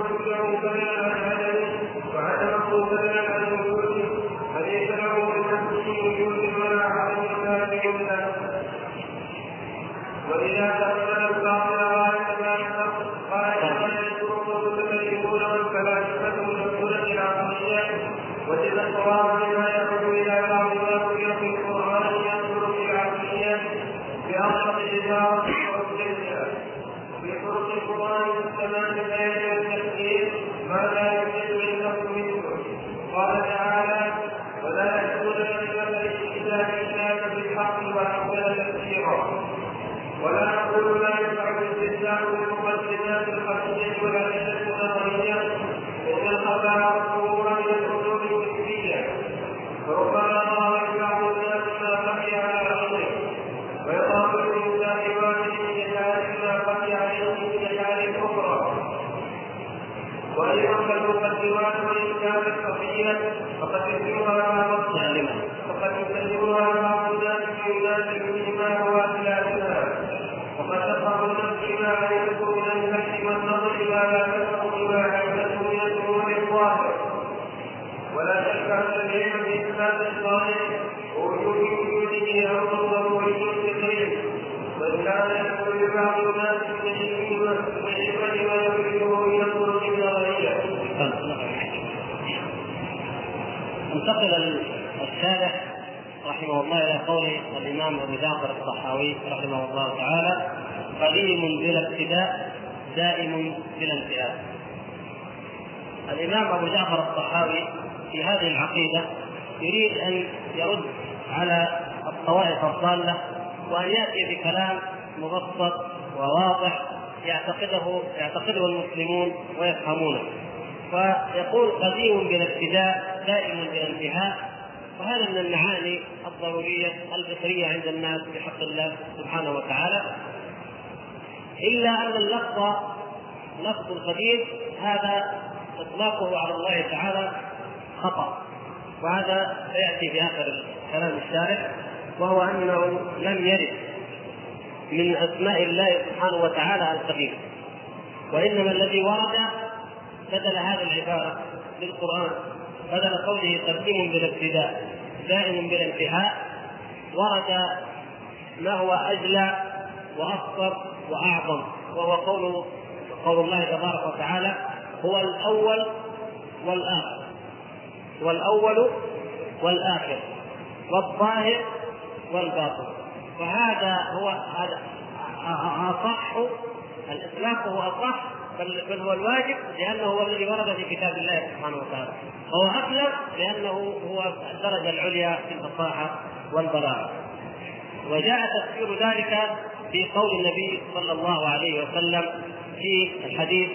وكله فلا عدد وعدمه فلا عن وجود فليس له من نفسه وجود ولا عدم ذلك له واذا تقبل الباطل غايه ما قال كما يذكره المتكلمون والفلاسفه المسؤوله العقليه وتلك الصواب مما يعود إلى بعض ما ذكر في القران ينظر في العقليه بأبسط الإشارة وأبسطها في طرق القرآن والسماء بيان والتفسير ما لا يوجد عنده منه قال تعالى ولا يكون لمثل الكتاب إلا بالحق وأحسن تفسيرا ولا نقول لا ينفع الاستدلال بالمقدمات الخفيه والادله النظريه ان الخفاء والظهور من الحدود الفكريه فربما ظهر بعض الناس ما خفي على غيره ويضاف الانسان واحد من يجعل ما خفي عليه من يجعل أخرى وأيضا فالمقدمات وان كانت خفيه فقد يسلمها بعض الناس فقد يسلمها بعض الناس فيناسب بهما هو اختلافها وقد تفهم النفس ما لا يذكر من البحث والنظر ما لا تفهم بما عنده من الأمور الظاهره ولا شك ان العلم باثبات الصالح ووجود وجوده أمر ضروري فطري بل كان يقول لبعض الناس من الحكمه ما يريده من الطرق النظريه انتقل الشارح رحمه الله إلى قول الامام ابو جعفر الصحاوي رحمه الله تعالى قديم بلا ابتداء دائم بلا انتهاء. الإمام أبو جعفر الصحاوي في هذه العقيدة يريد أن يرد على الطوائف الضالة وأن يأتي بكلام مبسط وواضح يعتقده يعتقده المسلمون ويفهمونه. فيقول قديم بلا ابتداء دائم بلا انتهاء. وهذا من المعاني الضرورية الفطرية عند الناس في حق الله سبحانه وتعالى. إلا أن اللفظ لفظ القديم هذا إطلاقه على الله تعالى خطأ. وهذا سيأتي في آخر كلام الشارح وهو أنه لم يرد من أسماء الله سبحانه وتعالى القديم وإنما الذي ورد بدل هذه العبارة للقرآن بدل قوله قديم بلا ابتداء دائم بلا انتهاء ورد ما هو أجلى وأخطر وأعظم وهو قول قول الله تبارك وتعالى هو الأول والآخر. هو الأول والآخر والظاهر والباطن. وهذا هو هذا أصح الإطلاق هو أصح بل, هو الواجب لأنه هو الذي ورد في كتاب الله سبحانه وتعالى. وهو اخلص لأنه هو الدرجة العليا في الفصاحة والبلاغه وجاء تفسير ذلك في قول النبي صلى الله عليه وسلم في الحديث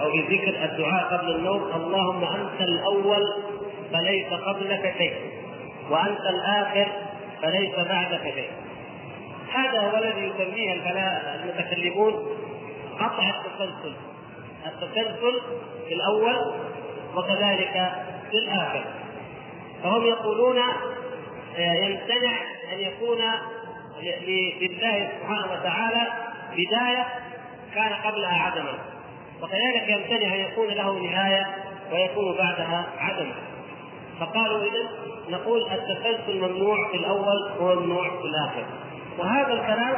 أو في ذكر الدعاء قبل النوم اللهم أنت الأول فليس قبلك شيء وأنت الآخر فليس بعدك شيء. هذا هو الذي يسميه المتكلمون قطع التسلسل. التسلسل في الأول وكذلك في الآخر. فهم يقولون يمتنع أن يكون لله سبحانه وتعالى بداية كان قبلها عدما. وكذلك يمتنع أن يكون له نهاية ويكون بعدها عدما. فقالوا اذا نقول التسلسل ممنوع في الأول وممنوع في الآخر. وهذا الكلام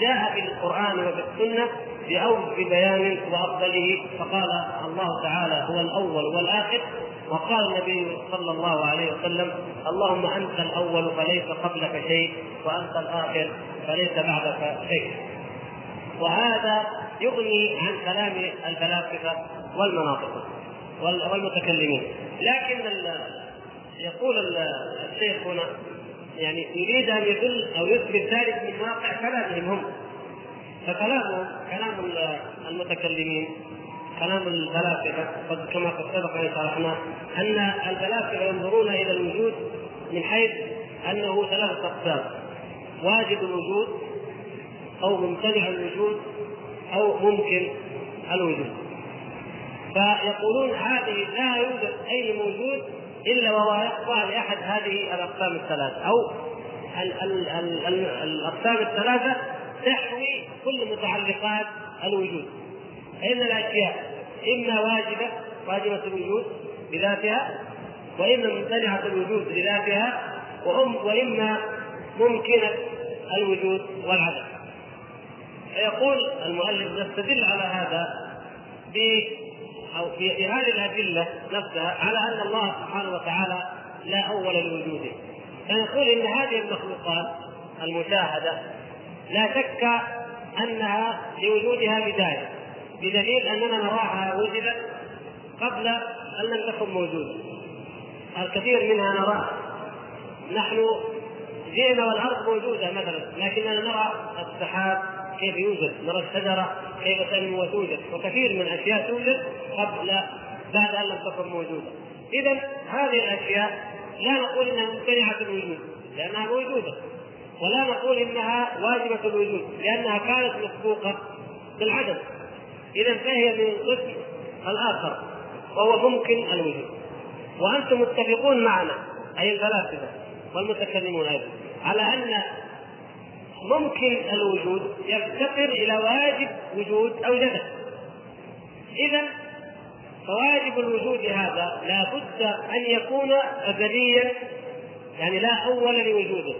جاء في القرآن وفي السنة بأوجه بيان وأفضله فقال الله تعالى هو الأول والآخر وقال النبي صلى الله عليه وسلم اللهم أنت الأول فليس قبلك شيء وأنت الآخر فليس بعدك شيء. وهذا يغني عن كلام الفلاسفة والمناطق والمتكلمين. لكن يقول الشيخ هنا يعني يريد أن يدل أو يثبت ذلك من واقع كلامهم هم. فكلامهم كلام المتكلمين كلام الفلاسفه كما قد سبق أن شرحنا أن الفلاسفه ينظرون إلى الوجود من حيث أنه ثلاثة أقسام. واجب الوجود أو ممتنع الوجود أو ممكن الوجود. فيقولون هذه لا يوجد أي موجود إلا وهو يخضع لأحد هذه الأقسام الثلاث أو ال ال ال الأقسام الثلاثة تحوي كل متعلقات الوجود. فان الأشياء إما واجبة واجبة الوجود بذاتها وإما ممتنعة الوجود بذاتها وأم وإما ممكنة الوجود والعدم. فيقول المؤلف نستدل على هذا ب أو في هذه الأدلة نفسها على أن الله سبحانه وتعالى لا أول لوجوده. فنقول إن هذه المخلوقات المشاهدة لا شك أنها لوجودها بداية. بدليل أننا نراها وجدت قبل أن لم تكن موجودة. الكثير منها نراها نحن جئنا والأرض موجودة مثلا لكننا نرى السحاب كيف يوجد نرى الشجرة كيف تنمو وتوجد وكثير من الأشياء توجد قبل بعد أن لم تكن موجودة. إذا هذه الأشياء لا نقول إنها ممتنعة الوجود لأنها موجودة ولا نقول إنها واجبة الوجود لأنها كانت مسبوقة بالعدم. إذا فهي من القسم الآخر؟ وهو ممكن الوجود. وأنتم متفقون معنا أي الفلاسفة والمتكلمون أيضا على أن ممكن الوجود يفتقر إلى واجب وجود أوجده. اذا فواجب الوجود هذا لا بد أن يكون ازليا يعني لا أول لوجوده.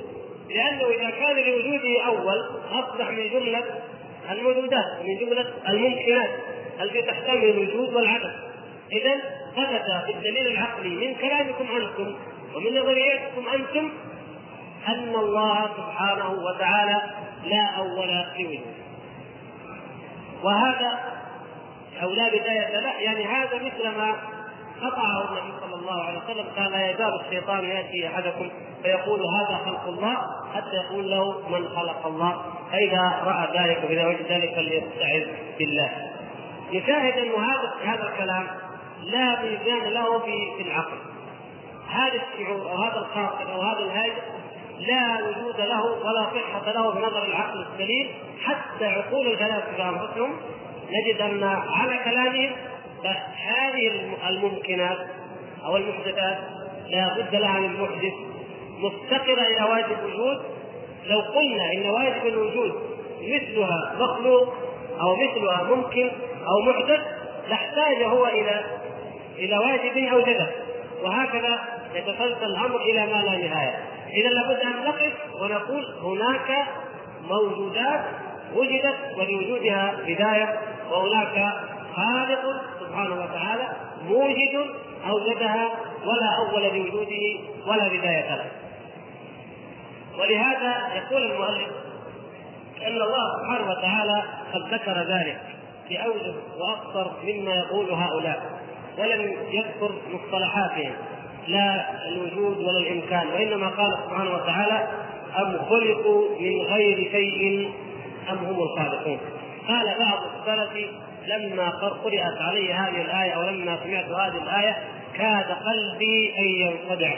لأنه إذا كان لوجوده أول أصبح من جملة الموجودات من جملة الممكنات التي تحتمل الوجود والعدم. اذا ثبت في الدليل العقلي من كلامكم أنتم ومن نظرياتكم أنتم أن الله سبحانه وتعالى لا أول لوجوده وهذا أو لا بداية له يعني هذا مثل ما قطعه النبي صلى الله عليه وسلم قال لا يزال الشيطان يأتي أحدكم فيقول هذا خلق الله حتى يقول له من خلق الله. فإذا رأى ذلك وإذا وجد ذلك فليستعذ بالله. يشاهد أن هذا هذا الكلام لا ميزان له في العقل. هذا الشعور أو هذا الخاطر أو هذا الهاجس لا وجود له ولا صحة له بنظر العقل السليم. حتى عقول الفلاسفة أنفسهم نجد أن على كلامهم هذه الممكنات أو المحدثات لا بد لها من محدث مفتقرة إلى واجب الوجود. لو قلنا إن واجب الوجود مثلها مخلوق أو مثلها ممكن أو محدث لاحتاج هو إلى إلى واجب أوجده وهكذا يتسلسل الأمر إلى ما لا نهاية. إذا لابد أن نقف ونقول هناك موجودات وجدت ولوجودها بداية وهناك خالق سبحانه وتعالى موجد أوجدها ولا أول لوجوده ولا بداية له. ولهذا يقول المؤلف أن الله سبحانه وتعالى قد ذكر ذلك باوجه وأكثر مما يقول هؤلاء ولم يذكر مصطلحاتهم لا الوجود ولا الإمكان وإنما قال سبحانه وتعالى أم خلقوا من غير شيء أم هم الخالقون؟ قال بعض السلف لما قرأت علي هذه الآية أو لما سمعت هذه الآية كاد قلبي أن ينخدع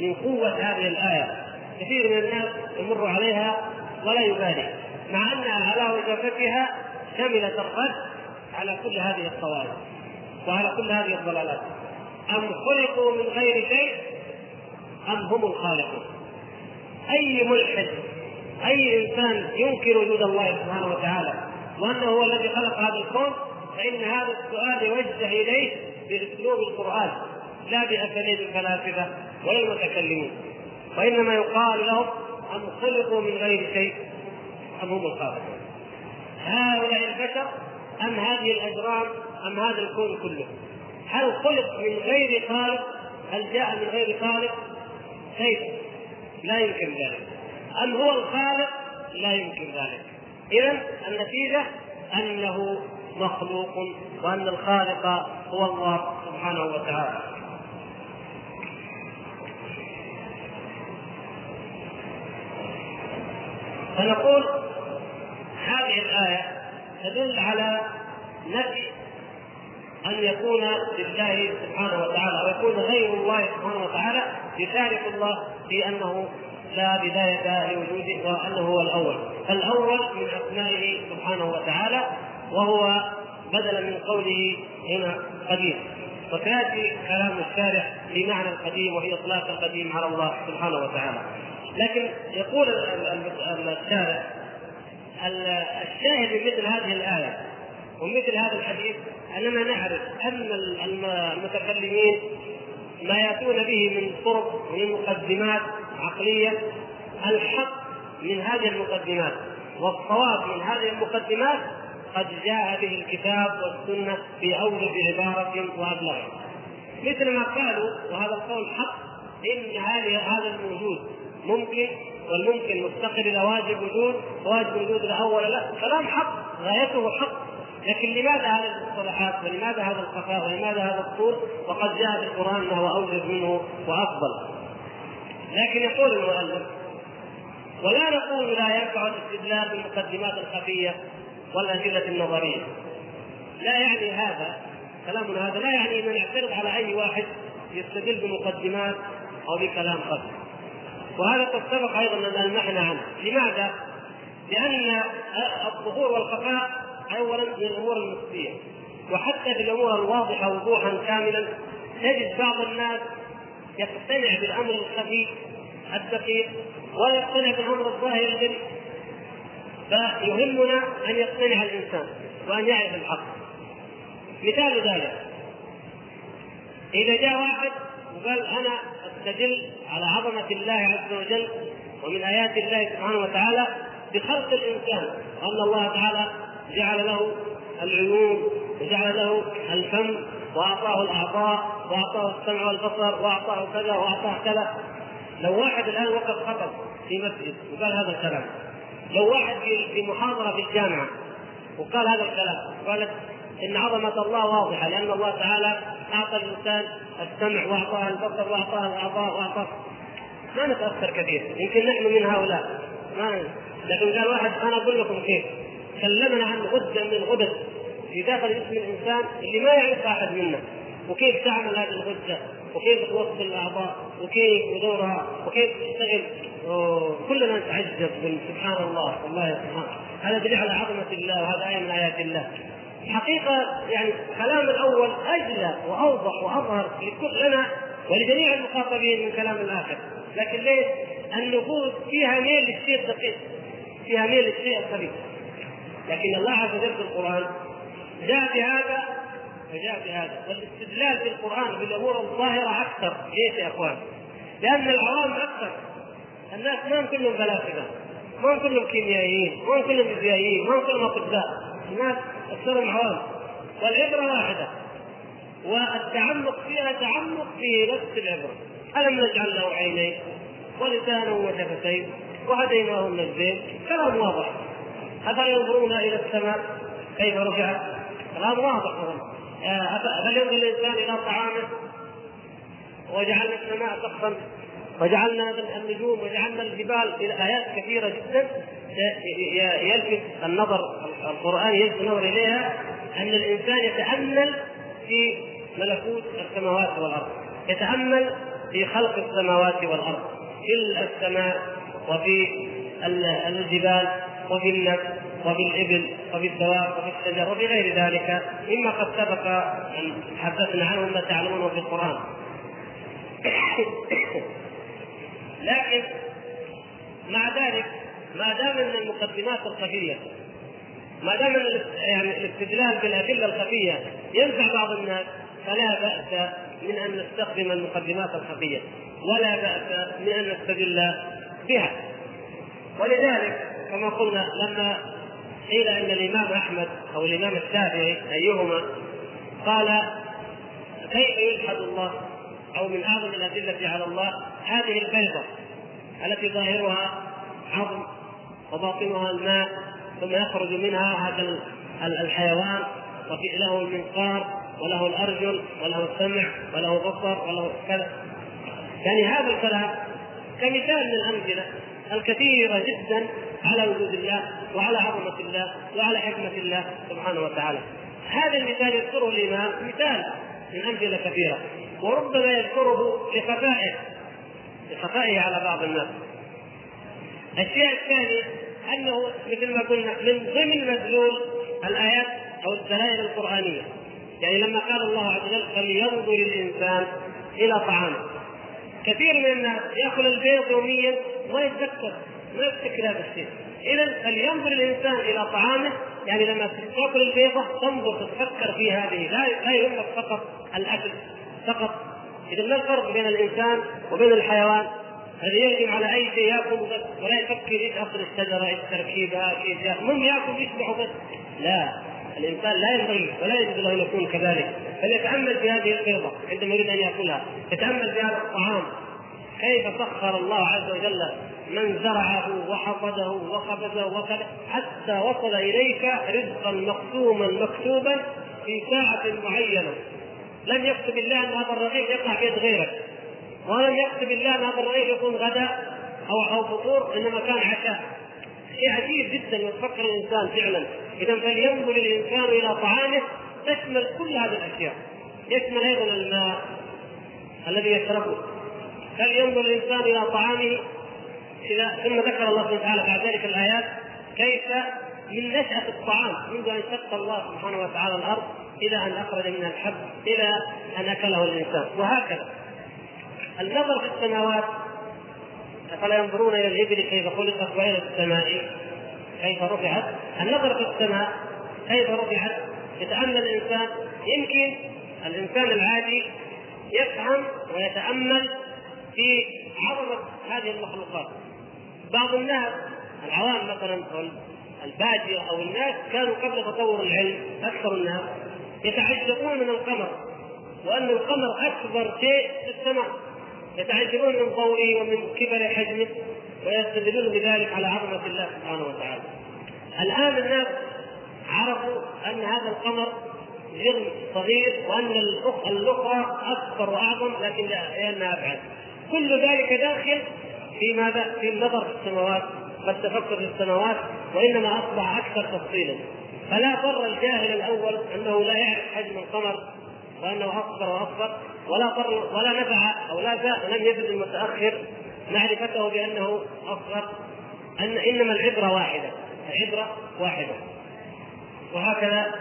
من قوة هذه الآية كثير من الناس يمر عليها ولا يبالي مع انها على وجبتها شملت الرد على كل هذه الطوائف وعلى كل هذه الضلالات. أم خلقوا من غير شيء أم هم الخالقون؟ أي ملحد أي إنسان ينكر وجود الله سبحانه وتعالى وأنه هو الذي خلق هذا الكون؟ فإن هذا السؤال يوجه إليه بأسلوب القرآن لا بأساليب الفلاسفة ولا المتكلمين. وإنما يقال لهم أم خلقوا من غير شيء أم هم الخالقون هؤلاء البشر أم هذه الأجرام أم هذا الكون كله هل خلق من غير خالق؟ هل جاء من غير خالق؟ كيف؟ لا يمكن ذلك. أم هو الخالق؟ لا يمكن ذلك. إذا النتيجة أنه مخلوق وأن الخالق هو الله سبحانه وتعالى. فنقول هذه الآية تدل على نفي أن يكون لله سبحانه وتعالى أو يكون غير الله سبحانه وتعالى يشارك الله في أنه لا بداية لوجوده وأنه هو الأول، فالأول من أسمائه سبحانه وتعالى وهو بدلا من قوله هنا قديم، وسيأتي كلام الشارع في معنى القديم وهي إطلاق القديم على الله سبحانه وتعالى. لكن يقول الشارع الشاهد من مثل هذه الآية ومثل هذا الحديث أننا نعرف أن المتكلمين ما يأتون به من طرق ومن مقدمات عقلية الحق من هذه المقدمات والصواب من هذه المقدمات قد جاء به الكتاب والسنة في أوجب عبارة وأبلغ. مثل ما قالوا وهذا القول حق هذه هذا الموجود. ممكن والممكن مفتقر إلى واجب وجود واجب وجود لا اول لا كلام حق غايته حق. لكن لماذا هذه المصطلحات ولماذا هذا الخفاء؟ ولماذا هذا الطول؟ وقد جاء في القرآن انه اوجب منه وأفضل. لكن يقول المؤلف ولا نقول لا ينفع الاستدلال بالمقدمات الخفية والأدلة النظرية. لا يعني هذا كلامنا هذا لا يعني أن نعترض على أي واحد يستدل بمقدمات أو بكلام خفي وهذا قد سبق أيضا أن ألمحنا عنه. لماذا؟ لأن الظهور والخفاء اولا من الأمور النسبيه وحتى في الأمور الواضحة وضوحا كاملا تجد بعض الناس يقتنع بالأمر الخفي الدقيق ولا يقتنع بالأمر الظاهر الجلي فيهمنا أن يقتنع الإنسان وأن يعرف الحق. مثال ذلك. إذا جاء واحد وقال أنا استدل على عظمة الله عز وجل ومن آيات الله سبحانه وتعالى بخلق الإنسان ان الله تعالى جعل له العيون وجعل له الفم وأعطاه الأعضاء وأعطاه السمع والبصر وأعطاه كذا وأعطاه كذا. لو واحد الآن وقف خطب في مسجد وقال هذا الكلام لو واحد في محاضرة في الجامعة وقال هذا الكلام قالت إن عظمة الله واضحة لأن الله تعالى أعطى الإنسان السمع وأعطاه البصر وأعطاه الأعضاء وأعطاه. ما نتأثر كثير يمكن نحن من هؤلاء. ما لكن قال واحد أنا أقول لكم كيف. كلمنا عن غدة من الغدد في داخل جسم الإنسان اللي ما يعرف أحد منا. وكيف تعمل هذه الغدة؟ وكيف توصل الأعضاء؟ وكيف ودورها وكيف تشتغل؟ كلنا نتعجب من سبحان الله. والله سبحان هذا دليل على عظمة الله وهذا آية من آيات الله. حقيقة يعني كلام الأول اجلى وأوضح وأظهر لنا ولجميع المخاطبين من كلام الآخر. لكن ليش؟ النفوس فيها ميل للشيء الدقيق فيها ميل للشيء الخبيث. لكن الله عز وجل في القرآن جاء بهذا وجاء بهذا والاستدلال في القرآن بالأمور الظاهرة أكثر. ليش يا إخوان؟ لأن العوام أكثر. الناس ما هم كلهم فلاسفة ما هم كلهم كيميائيين ما هم كلهم فيزيائيين ما هم كلهم أطباء. الناس اكثرهم عوام. والعبرة واحدة. والتعمق فيها تعمق في نفس العبرة. ألم نجعل له عينين؟ ولسانا وشفتين. وهديناه النجدين كلام واضح. افلا ينظرون إلى السماء؟ كيف رفعت كلام واضح. هل ينظر الإنسان إلى طعامه؟ وجعلنا السماء سقفا. وجعلنا النجوم وجعلنا الجبال إلى ايات كثيرة جدا. يلفت النظر القرآن يلفت النظر إليها أن الإنسان يتأمل في ملكوت السماوات والأرض يتأمل في خلق السماوات والأرض في السماء وفي الجبال وفي النفس وفي الإبل وفي الدواب وفي الشجر وفي غير ذلك مما قد سبق أن حدثنا عنه ما تعلمونه في القرآن. لكن مع ذلك ما دام إن المقدمات الخفية ما دام يعني الاستدلال بالأدلة الخفية ينفع بعض الناس فلا بأس من أن نستخدم المقدمات الخفية ولا بأس من أن نستدل بها. ولذلك كما قلنا لما قيل إن الإمام أحمد أو الإمام الشافعي أيهما قال كيف يلحد الله أو من أعظم الأدلة على الله هذه البيضة التي ظاهرها عظم وباطنها الماء ثم يخرج منها هذا الحيوان وفي له المنقار وله الأرجل وله السمع وله بصر وله كذا. يعني هذا الكلام كمثال من الأمثلة الكثيرة جدا على وجود الله وعلى عظمة الله وعلى حكمة الله سبحانه وتعالى. هذا المثال يذكره الإمام مثال من أمثلة كثيرة وربما يذكره لخفائه لخفائه على بعض الناس. الشيء الثاني أنه مثل ما قلنا من ضمن مدلول الآيات أو الدلائل القرآنية. يعني لما قال الله عز وجل فلينظر الإنسان إلى طعامه. كثير من الناس يأكل البيض يوميا ولا يتذكر ما يفتكر هذا الشيء. اذا فلينظر الإنسان إلى طعامه. يعني لما تأكل البيضة تنظر تتفكر في هذه. لا لا يهمك فقط الأكل فقط. اذا ما الفرق بين الإنسان وبين الحيوان؟ يهجم على أي شيء ياكل بس ولا يفكر إيش اصل الشجرة إيش تركيبها كيف ياكل المهم ياكل يشبع بس. لا الإنسان لا ينبغي ولا يجوز له أن يكون كذلك. فليتأمل في هذه البيضه عندما يريد أن يأكلها. يتأمل في هذا الطعام. كيف سخر الله عز وجل من زرعه وحصده وخبزه وكذا حتى وصل إليك رزقا مقسوما مكتوبا في ساعة معينة. لم يكتب الله أن هذا الرغيف يقع في يد غيرك. ولم يكتب الله هذا الرغيف يكون غداء أو أو فطور إنما كان عشاء. شيء عجيب جدا يتفكر الإنسان فعلا. اذا فلينظر الإنسان إلى طعامه تشمل كل هذه الأشياء. يشمل أيضا الماء الذي يشربه. فلينظر الإنسان إلى طعامه. اذا ثم ذكر الله سبحانه وتعالى بعد ذلك الآيات كيف من نشأة الطعام. منذ أن شق الله سبحانه وتعالى الأرض إلى أن أخرج منها الحب إلى أن أكله الإنسان. وهكذا. النظر في السماوات أفلا ينظرون إلى الإبل كيف خلقت وإلى السماء؟ كيف رفعت؟ النظر في السماء كيف رفعت؟ يتأمل الإنسان يمكن الإنسان العادي يفهم ويتأمل في عظمة هذه المخلوقات. بعض الناس العوام مثلا أو البادية أو الناس كانوا قبل تطور العلم أكثر الناس يتعجبون من القمر وأن القمر أكبر شيء في السماء. يتعجبون من ضوئه ومن كبر حجمه ويستدلون بذلك على عظمة الله سبحانه وتعالى. الآن الناس عرفوا أن هذا القمر جرم صغير وأن الأخرى أكبر وأعظم لكن لأنها أبعد. كل ذلك داخل في ماذا؟ في النظر في السماوات والتفكر في السماوات وإنما أصبح أكثر تفصيلا فلا ضر الجاهل الأول أنه لا يعرف حجم القمر وأنه أكبر وأكبر ولا ضر ولا نفع أو لا لم يفد المتأخر معرفته بأنه اصغر أن إنما العبرة واحدة العبرة واحدة. وهكذا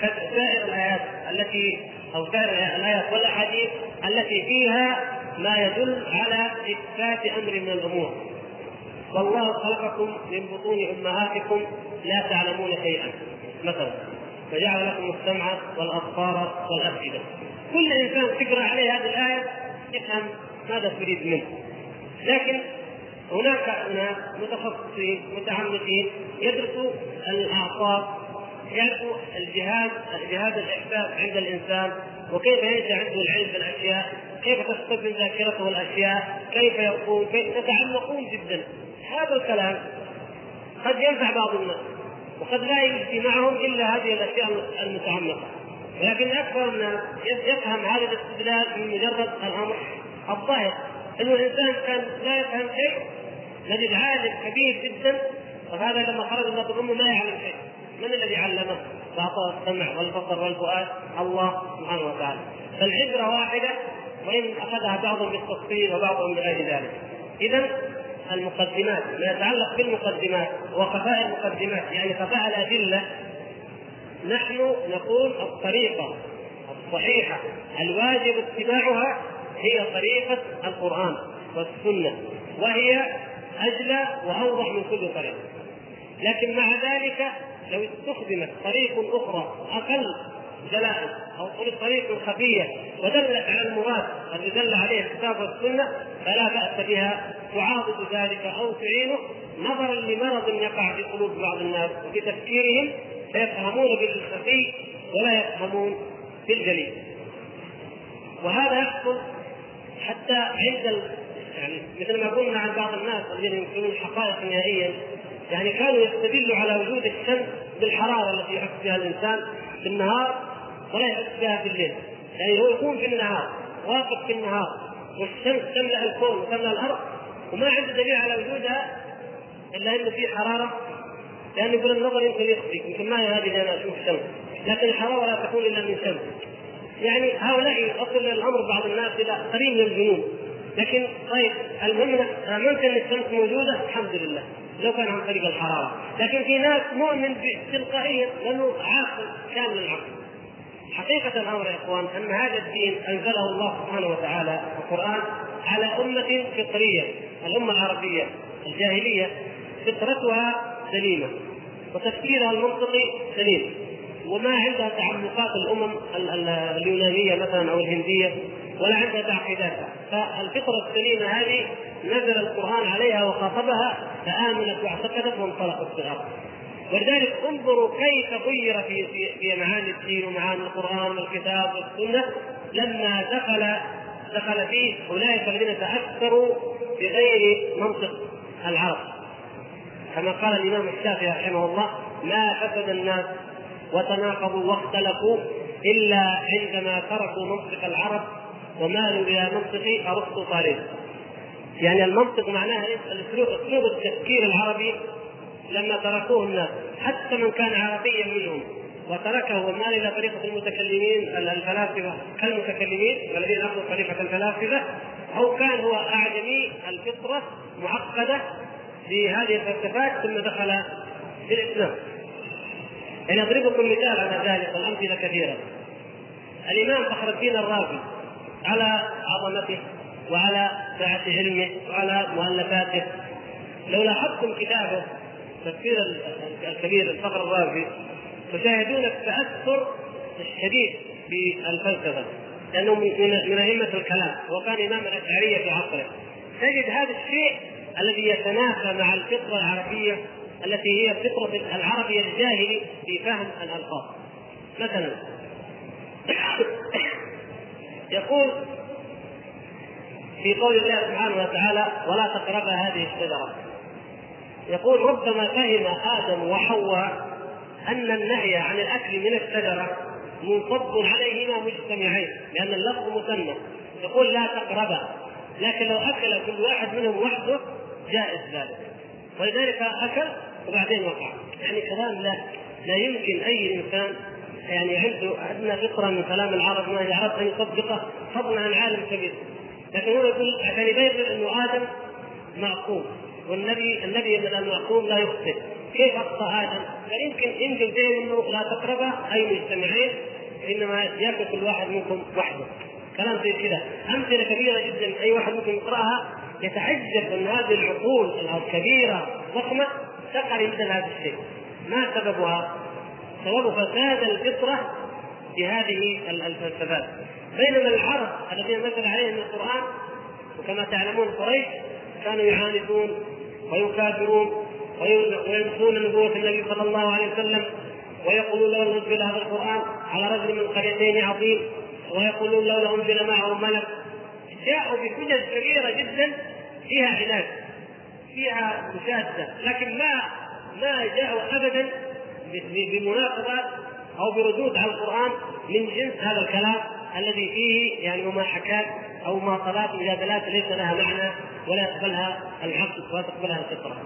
سائر الآيات التي أو سائر الآيات والأحاديث التي فيها ما يدل على إثبات أمر من الأمور. والله خلقكم من بطون أمهاتكم لا تعلمون شيئا. مثلا فجعل لكم السمع والأبصار والأفئدة. كل إنسان تقرأ عليه هذه الآية يفهم ماذا تريد منه. لكن هناك ناس متخصصين متعمقين يدرسوا الأعصاب يعرفوا الجهاز جهاز الإحساس عند الإنسان وكيف ينشا عنده العلم بالاشياء كيف تستخدم ذاكرته الأشياء كيف يقوم كيف يتعمقون جدا. هذا الكلام قد ينفع بعض الناس. وقد لا يجدي معهم إلا هذه الأشياء المتعمقة. ولكن أكثر الناس يفهم هذا الاستدلال من مجرد الأمر الظاهر. انه الإنسان كان لا يفهم شيء نجد عالم كبير جدا وهذا لما خرج من امه ما يعلم شيء. من الذي علمه؟ واعطاه السمع والبصر والفؤاد؟ الله سبحانه وتعالى. فالعبرة واحدة وإن أخذها بعضهم بالتفصيل وبعضهم بغير ذلك. اذا المقدمات ما يتعلق بالمقدمات وخفاء المقدمات يعني خفاء الأدلة نحن نقول الطريقة الصحيحة الواجب اتباعها هي طريقة القرآن والسنة وهي اجلى وأوضح من كل طريق. لكن مع ذلك لو استخدمت طريق أخرى أقل جلاء أو طريق خفية ودلت على المراد الذي دل عليه الكتاب والسنة فلا بأس بها تعاضد ذلك أو تعينه نظرا لمرض يقع في قلوب بعض الناس وفي تفكيرهم فيفهمون بالخفي ولا يفهمون بالجليل. وهذا يحصل حتى عند يعني مثل ما قلنا عن بعض الناس الذين ينكرون الحقائق نهائيا يعني كانوا يستدلوا على وجود الشمس بالحرارة التي يحس بها الإنسان في النهار ولا يحس بها في الليل. يعني هو يكون في النهار واقف في النهار والشمس تملأ الكون وتملأ الأرض. وما عنده دليل على وجودها إلا انه في حرارة. لأنه يقول النظر يمكن يخفي يمكن ما هذه أنا أشوف الشمس لكن الحرارة لا تكون إلا من شمس. يعني هؤلاء يصل الأمر بعض الناس إلى قريب من الجنون لكن طيب المهم امنت ان الشمس موجودة؟ الحمد لله. لو كان عن طريق الحرارة. لكن في ناس مؤمن تلقائيا لأنه عاقل كامل العقل. حقيقة الأمر يا إخوان أن هذا الدين أنزله الله سبحانه وتعالى القرآن على أمة فطرية الأمة العربية الجاهلية فطرتها سليمة وتفكيرها المنطقي سليم. وما عندها تعمقات الأمم اليونانية مثلا أو الهندية ولا عندها تعقيداتها فالفطرة السليمة هذه نزل القرآن عليها وخاطبها فآمنت واعتقدت وانطلقت في الأرض. ولذلك انظروا كيف غير في في, معاني الدين ومعاني القرآن والكتاب والسنة لما دخل دخل فيه أولئك الذين تأثروا بغير منطق العرب كما قال الإمام الشافعي رحمه الله ما فسد الناس وتناقضوا واختلفوا إلا عندما تركوا منطق العرب ومالوا إلى منطق أرسطو طالب يعني المنطق معناها إيش؟ الاسلوب أسلوب التفكير العربي لما تركوه الناس حتى من كان عربيا منهم وتركه ومال إلى طريقة المتكلمين الفلاسفة كالمتكلمين الذين أخذوا طريقة الفلاسفة أو كان هو أعجمي الفطرة معقدة في هذه الفلسفات ثم دخل في الإسلام. يعني اضرب لكم مثال على ذلك والأمثلة كثيرة. الإمام فخر الدين الرازي على عظمته وعلى سعة علمه وعلى مؤلفاته لو لاحظتم كتابه تفسير الكبير الفخر الرازي تشاهدون التأثر الشديد بالفلسفة لأنه من أئمة الكلام وكان امام الاشعريه في عصره. تجد هذا الشيء الذي يتنافى مع الفطرة العربية التي هي فطرة العربي الجاهلي في فهم الألفاظ. مثلا يقول في قول الله سبحانه وتعالى ولا تقربا هذه الشجرة. يقول ربما فهم آدم وحواء أن النهي عن الأكل من الشجره منصب عليهما مجتمعين لأن اللفظ مثنى يقول لا تقربا لكن لو أكل كل واحد منهم وحده جائز ذلك. ولذلك أكل وبعدين وقع. يعني كلام لا لا يمكن أي إنسان يعني عنده ادنى فطره من كلام العرب ما يعرف أن يصدقه فضلا عن عالم كبير. لكن هو يقول عشان يبين انه آدم معصوم والنبي النبي من المعصوم لا يخطئ. كيف أخطأ آدم؟ قال يمكن يمكن زي إنه لا تقربا أي مجتمعين إنما يأكل كل واحد منكم وحده. كلام زي كذا. أمثلة كبيرة جدا أي واحد ممكن يقرأها. يتعجب أن هذه العقول الكبيرة ضخمة تقع مثل هذا الشيء. ما سببها؟ سبب فساد الفطرة في هذه الفلسفات. بينما العرب الذين نزل عليهم القرآن وكما تعلمون قريش كانوا يعاندون ويكافرون وينسون نبوة النبي صلى الله عليه وسلم ويقولون لولا أنزل هذا القرآن على رجل من قريتين عظيم ويقولون لولا أنزل معه ملك. جاءوا بحجج كبيرة جدا فيها عناد فيها مشادة لكن ما ما جاءوا ابدا بمناقضه أو بردود على القرآن من جنس هذا الكلام الذي فيه يعني وما حكاه أو مواصلات مجادلات ليس لها معنى ولا يقبلها العقل ولا تقبلها الفطرة.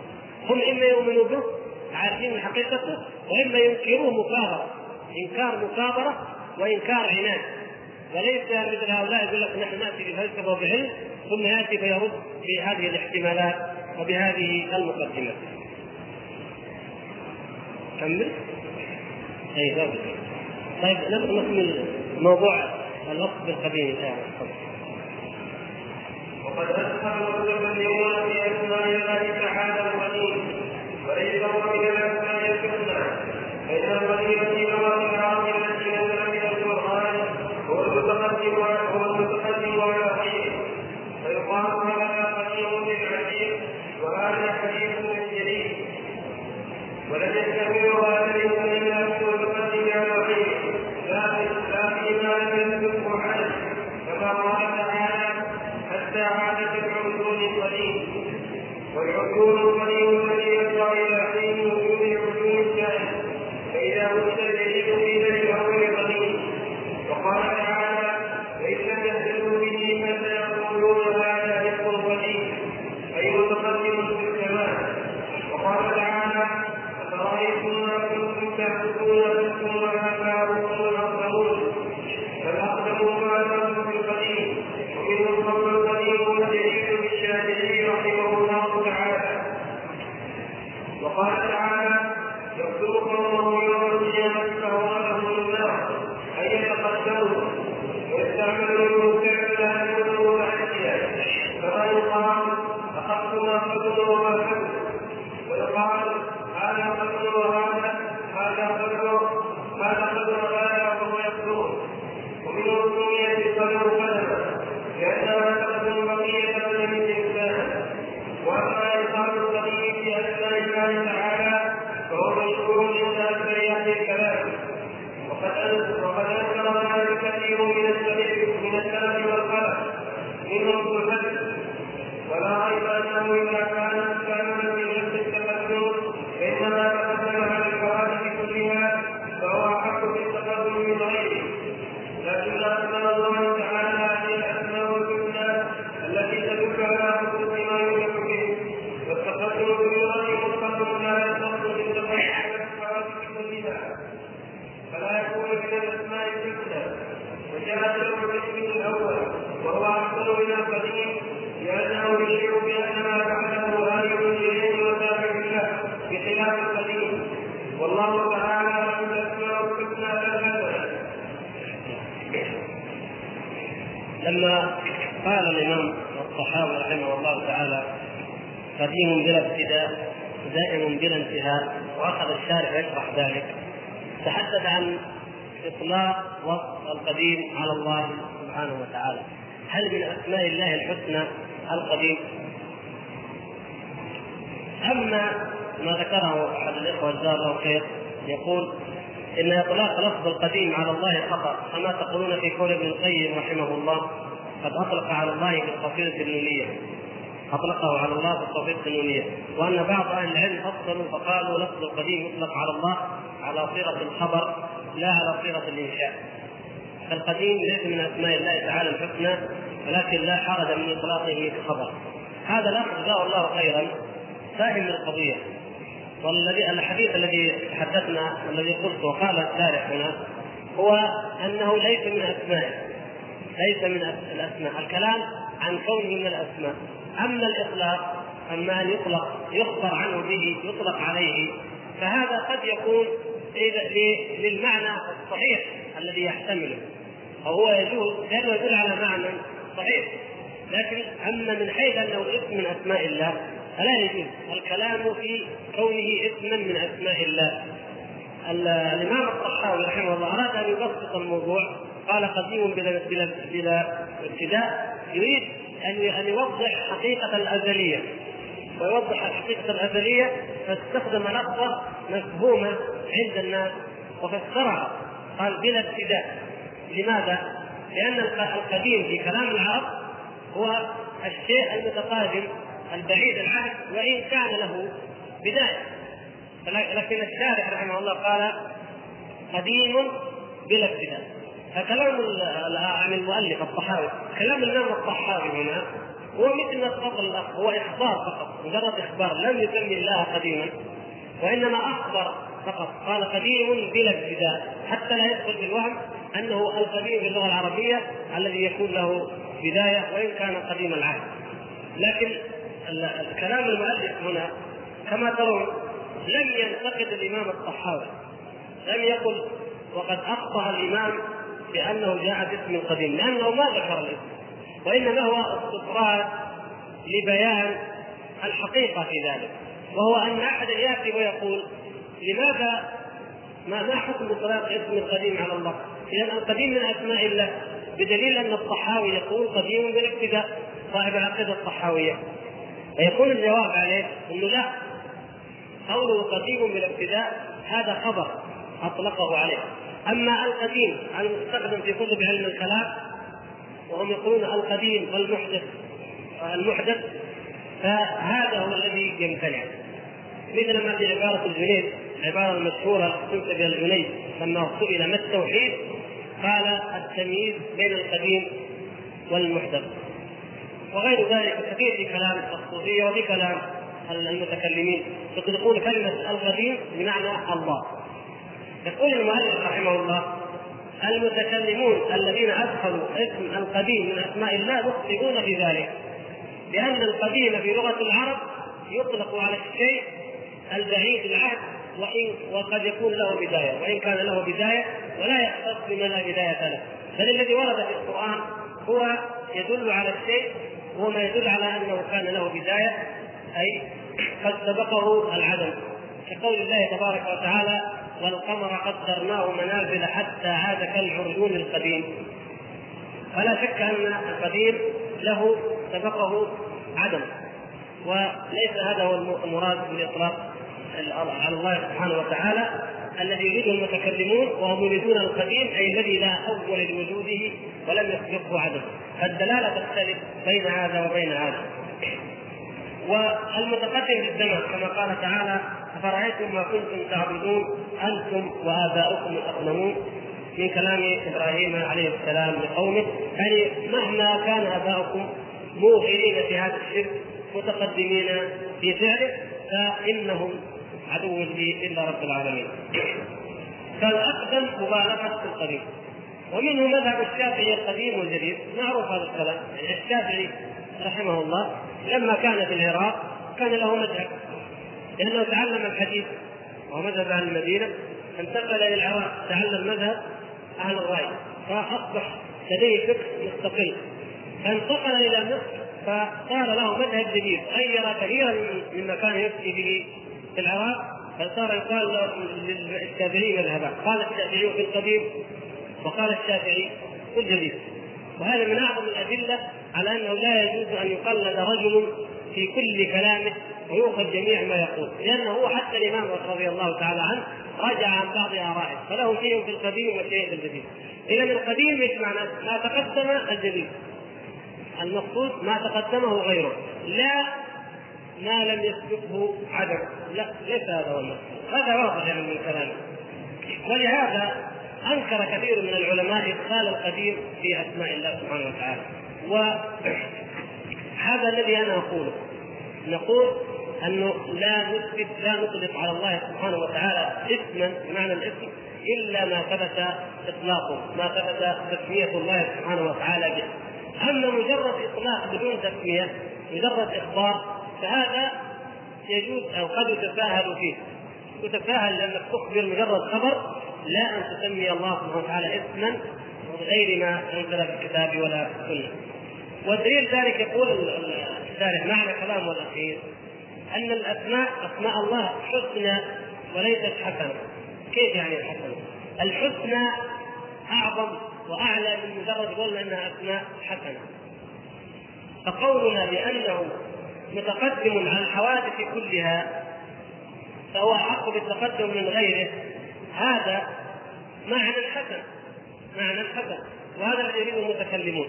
هم إما يؤمنوا به عارفين حقيقته وإما ينكروه مكابرة إنكار مكابرة وإنكار عناد وليس مثل هؤلاء يقول لك نحن نأتي بفلسفه وبعلم ثم يأتي فيرد بهذه الاحتمالات وبهذه المقدمات. كمل. طيب طيب نكمل موضوع الوقت بالقديم الان وقد أدخل المتكلمون في اطلاق لفظ القديم على الله خطا كما تقولون في قول ابن القيم رحمه الله قد أطلق على الله في النونية. أطلقه على الله في النونية. وأن بعض أهل العلم فصلوا فقالوا لفظ القديم يطلق على الله على صيغة الخبر لا على صيغة الإنشاء. فالقديم ليس من أسماء الله تعالى الحسنى ولكن لا حرج من إطلاقه كخبر هذا لفظ جزاه الله خيرا فاهم القضية. والذي الحديث الذي تحدثنا الذي قلت وقال الشارح هنا هو أنه ليس من اسمائه ليس من الأسماء. الكلام عن كونه من الأسماء. أما الإطلاق أما أن يطلق يخبر عنه به يطلق عليه فهذا قد يكون للمعنى الصحيح الذي يحتمله. وهو يجوز لأنه يدل على معنى صحيح. لكن أما من حيث أنه اسم من أسماء الله فلا يجوز. الكلام في كونه اسما من أسماء الله. الإمام الطحاوي رحمه الله أراد أن يبسط الموضوع. قال قديم بلا بلا بلا ابتداء. يريد أن أن يوضح حقيقة الأزلية. ويوضح الحقيقة الأزلية فاستخدم لفظة مفهومة عند الناس وفسرها. قال بلا ابتداء. لماذا؟ لأن القديم في كلام العرب هو الشيء المتقادم البعيد العهد وإن كان له بداية. لكن الشارح رحمه الله قال قديم بلا ابتداء. فكلام عن المؤلف الطحاوي كلام الإمام الطحاوي هنا هو مثل ما الاخ هو إخبار فقط مجرد إخبار لم يسمي الله قديما وإنما أخبر فقط. قال قديم بلا ابتداء حتى لا يدخل في الوهم أنه القديم في اللغة العربية الذي يكون له بداية وإن كان قديم العهد. لكن كلام المؤلف هنا كما ترون لم ينتقد الإمام الطحاوي لم يقل وقد أخطأ الإمام بأنه جاء باسم قديم لأنه ما ذكر الإسم وإنما هو استطراد لبيان الحقيقة في ذلك وهو أن احدا يأتي ويقول لماذا ما ما حكم اطلاق اسم القديم على الله؟ اذا القديم من أسماء الله بدليل أن الطحاوي يقول قديم بالابتداء صاحب العقيدة الطحاوية فيكون الجواب عليه انه لا قوله قديم بالابتداء هذا خبر أطلقه عليه. أما القديم المستخدم في كتب علم الكلام وهم يقولون القديم والمحدث المحدث فهذا هو الذي يمتنع. مثل ما في عبارة الجنيد العبارة المشهورة تنسب إلى الجنيد لما سئل ما التوحيد؟ قال التمييز بين القديم والمحدث. وغير ذلك كثير في كلام الصوفية وفي كلام المتكلمين. يطلقون كلمة القديم بمعنى الله. يقول المؤلف رحمه الله المتكلمون الذين أدخلوا اسم القديم من أسماء الله مخطئون في ذلك لأن القديم في لغة العرب يطلق على الشيء البعيد العهد وإن وقد يكون له بداية وإن كان له بداية ولا يختص بما لا بداية له. بل الذي ورد في القرآن هو يدل على الشيء هو ما يدل على أنه كان له بداية أي قد سبقه العدم. كقول الله تبارك وتعالى والقمر قدرناه منازل حتى عاد كالعرجون القديم. فلا شك أن القديم له سبقه عدم. وليس هذا هو المراد بالإطلاق على الله سبحانه وتعالى الذي يريده المتكلمون وهم يريدون القديم أي الذي لا أول لوجوده ولم يسبقه عدم. فالدلالة تختلف بين هذا وبين هذا. والمتقدم في الزمن كما قال تعالى أفرأيتم ما كنتم تعبدون؟ أنتم وآباؤكم الأقدمون. من كلام إبراهيم عليه السلام لقومه يعني مهما كان آباؤكم موغلين في هذا الشرك متقدمين في فعله فإنهم عدو لي إلا رب العالمين. فالأقدم مبالغة في القديم. ومنه مذهب الشافعي القديم والجديد. معروف هذا الكلام. يعني الشافعي رحمه الله لما كان في العراق كان له مذهب. لأنه تعلم الحديث وهو مذهب أهل المدينة. انتقل إلى العراق تعلم مذهب أهل الرأي. فأصبح لديه فقه مستقل. فانتقل إلى مصر فصار له مذهب جديد. غير كثيرا مما كان يفتي به في العراق فصار يقال للشافعي مذهبا قال الشافعي في القديم وقال الشافعي في الجديد وهذا من أعظم الأدلة على أنه لا يجوز أن يقلد رجل في كل كلامه ويؤخذ جميع ما يقول. لأنه هو حتى الإمام رضي الله تعالى عنه رجع عن بعض آرائه. فله شيء في القديم وشيء في الجديد. إذا القديم إيش معناه؟ ما تقدم الجديد. المقصود ما تقدمه غيره. لا ما لم يسبقه عدم. لا ليس هذا هو المقصود. هذا واضح يعني من كلامه. ولهذا أنكر كثير من العلماء إدخال القديم في أسماء الله سبحانه وتعالى وهذا الذي أنا أقوله نقول أنه لا نثبت لا نطلق على الله سبحانه وتعالى اسما بمعنى الاسم إلا ما ثبت إطلاقه، ما ثبت تسمية الله سبحانه وتعالى به. أما مجرد إطلاق بدون تسمية مجرد إخبار فهذا يجوز أو قد يتساهل فيه. يتساهل لأنك تخبر مجرد خبر لا أن تسمي الله سبحانه وتعالى اسما غير ما أنزل في الكتاب ولا السنة. ودليل ذلك يقول الشارح معنى كلامه الاخير أن الأسماء أسماء الله حسنى وليست حسنة. كيف يعني الحسنه؟ الحسنى أعظم وأعلى من مجرد قولنا انها أسماء حسنة. فقولنا بأنه متقدم على الحوادث كلها فهو أحق بالتقدم من غيره هذا معنى حسن معنى حسن وهذا الذي يريده المتكلمون.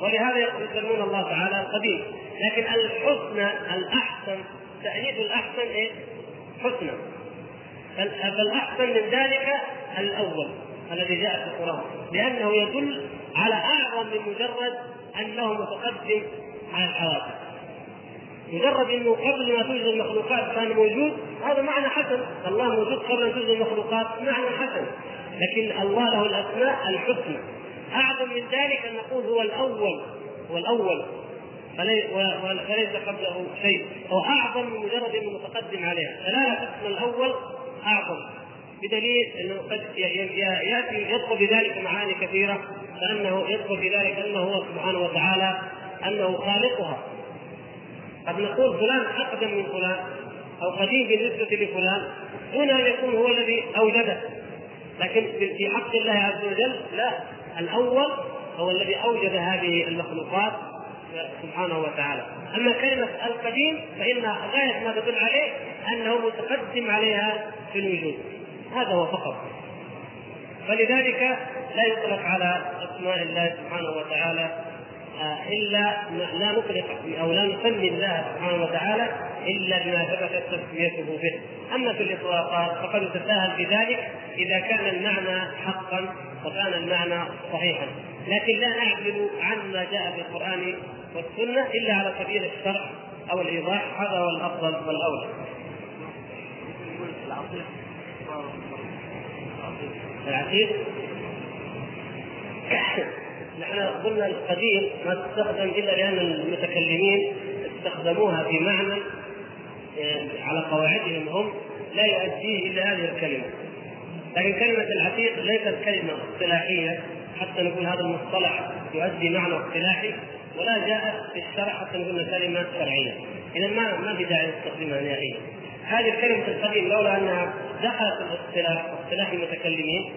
ولهذا يسمون الله تعالى القديم. لكن الحسنى الأحسن تأييد الأحسن إيه؟ حسنى فالأحسن من ذلك الأول الذي جاء في القرآن. لأنه يدل على أعظم من مجرد أنه متقدم على الحوادث. مجرد إنه قبل ما توجد المخلوقات كان موجود. هذا معنى حسن. الله موجود قبل أن توجد المخلوقات معنى حسن. لكن الله له الأسماء الحسنى. أعظم من ذلك أن نقول هو الأول. هو الأول. فليس قبله شيء. هو أعظم من مجرد إنه متقدم عليها. فلا اسم الأول أعظم. بدليل إنه قد ياتي يدخل بذلك معاني كثيرة. فأنه يدخل في ذلك أنه هو سبحانه وتعالى أنه خالقها. قد نقول فلان أقدم من فلان أو قديم بالنسبة لفلان. هنا يكون هو الذي أوجده. لكن في حق الله عز وجل لا. الأول هو الذي أوجد هذه المخلوقات سبحانه وتعالى. أما كلمة القديم فإنها غاية ما تدل عليه أنه متقدم عليها في الوجود. هذا هو فقط. فلذلك لا يطلق على أسماء الله سبحانه وتعالى إلا لا نطلق أو لا نسمي الله سبحانه وتعالى إلا بما ثبتت تسميته به. أما في الاطلاقات فقد يتساهل بذلك إذا كان المعنى حقا وكان المعنى صحيحا. لكن لا نعدل عما جاء في القرآن والسنة إلا على سبيل الشرع أو الإيضاح هذا هو الأفضل والأولى. العتيق نحن قلنا القديم ما تستخدم إلا لأن المتكلمين استخدموها في معنى على قواعدهم هم لا يؤديه إلا هذه الكلمة. لكن كلمة العتيق ليست كلمة اصطلاحية حتى نقول هذا المصطلح يؤدي معنى اصطلاحي ولا جاءت في الشرع حتى نقول كلمة شرعية. اذا ما ما في داعي نستخدمها نهائيا هذه الكلمة القديم لولا أنها دخلت الاصطلاح اصطلاح المتكلمين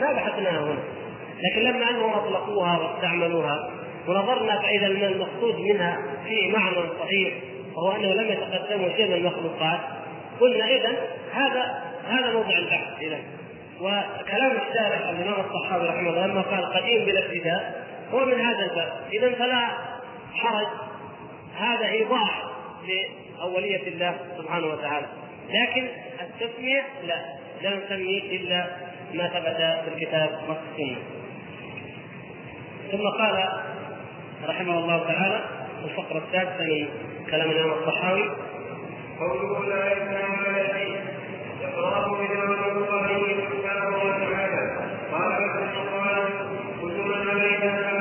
ما بحثناها هنا. لكن لما أنهم أطلقوها واستعملوها ونظرنا فإذا المقصود منها في معنى صحيح وهو أنه لم يتقدموا شيء من المخلوقات قلنا اذا هذا هذا موضع البحث اذا وكلام الشارع الامام الصحابي رحمه الله لما قال قديم بلا ابتداء هو من هذا الباب. اذا فلا حرج هذا إيضاح لأولية الله سبحانه وتعالى. لكن التسمية لا لا نسميه إلا ما ثبت في الكتاب والسنة. ثم قال رحمه الله تعالى الفقرة السادسه من كلام الإمام الصحاوي قوله لا إقرار بما الله سبحانه وتعالى. قال قال من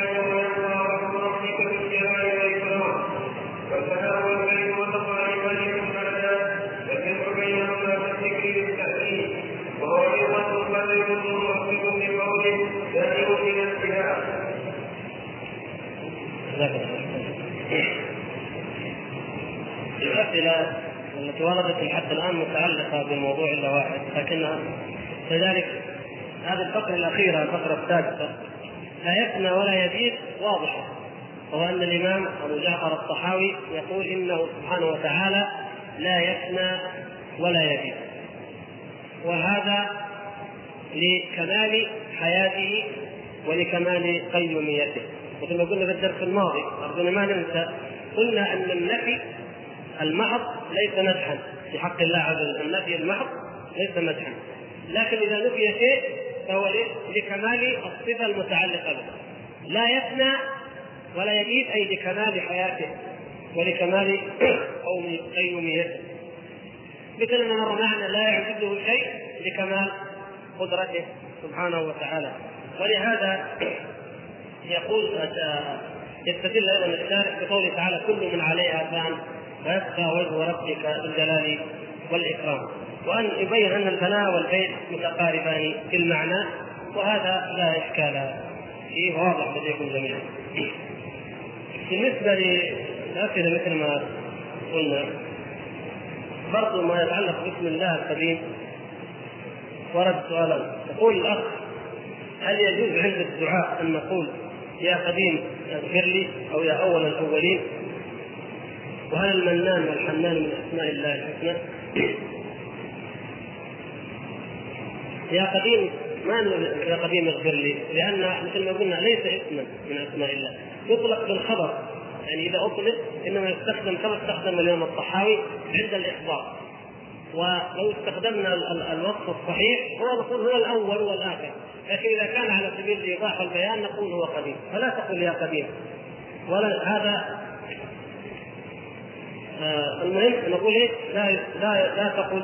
وردت حتى الآن متعلقة بموضوع واحد لكنها كذلك هذه الفقرة الأخيرة الفقرة السادسة لا يفنى ولا يزيد واضحة وهو أن الإمام أبو جعفر الطحاوي يقول إنه سبحانه وتعالى لا يفنى ولا يزيد. وهذا لكمال حياته ولكمال قيوميته. مثل ما قلنا في الدرس الماضي أرجونا ما ننسى قلنا أن النفي المحض ليس مدحا. في حق الله عز وجل. النفي المحض ليس مدحا. لكن إذا نفي شيء فهو لكمال الصفة المتعلقة به. لا يفنى ولا يبيد أي لكمال حياته ولكمال قيوميته مثل ما مر معنا لا يعجزه شيء لكمال قدرته سبحانه وتعالى. ولهذا يقول يستدل أيضا الشارع بقوله تعالى كل من عليها فان ويبقى وجه ربك بالجلال والإكرام. وأن يبين أن الفناء والبيت متقاربان في المعنى وهذا لا إشكال فيه واضح لديكم جميعا. بالنسبة للاسئله مثل ما قلنا برضو ما يتعلق باسم الله القديم ورد سؤالان يقول الأخ هل يجوز عند الدعاء أن نقول يا قديم اغفر لي أو يا أول الأولين وهل المنان والحنان من أسماء الله الحسنى؟ يا قديم ما يا قديم اغفر لي لأن مثل ما قلنا ليس اسما من أسماء الله. يطلق بالخبر. يعني إذا أطلق إنما يستخدم كما استخدم اليوم الطحاوي عند الاخبار ولو استخدمنا الوصف الصحيح هو نقول هو الأول والآخر. لكن إذا كان على سبيل الايضاح والبيان نقول هو قديم. فلا تقل يا قديم. ولا هذا آه المهم نقول إيه؟ لا لا لا تقل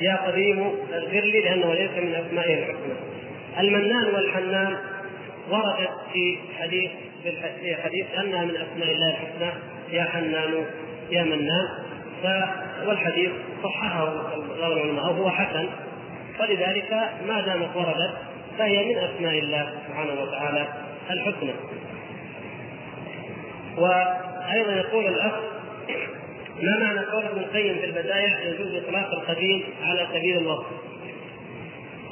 يا قديم اغفر لي لأنه ليس من اسمائه الحسنى المنان والحنان وردت في حديث في حديث أنها من أسماء الله الحسنى. يا حنان يا منان. ف والحديث صححه بعض العلماء هو حسن. ولذلك ما دامت وردت فهي من أسماء الله سبحانه وتعالى الحسنى. وأيضا يقول الأخ ما معنى قول ابن القيم في البدايع يجوز إطلاق القديم على سبيل الوصف.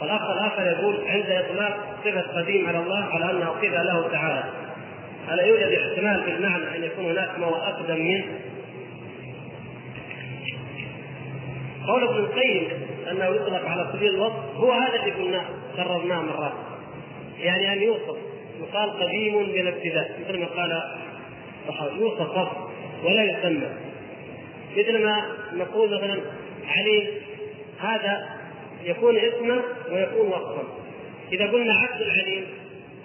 والأخ الآخر يقول عند إطلاق صفة قديم على الله على أنها صفة له تعالى. الا يوجد احتمال في المعنى أن يكون هناك ما هو أقدم منه قول ابن القيم أنه يطلق على سبيل الوصف. هو هذا اللي قلناه كررناه مرات. يعني أن يوصف. يقال قديم بلا ابتداء مثل ما قال يوصف وصف ولا يسمى. مثل ما نقول مثلا عليم هذا يكون اسما ويكون وصفا إذا قلنا عبد العليم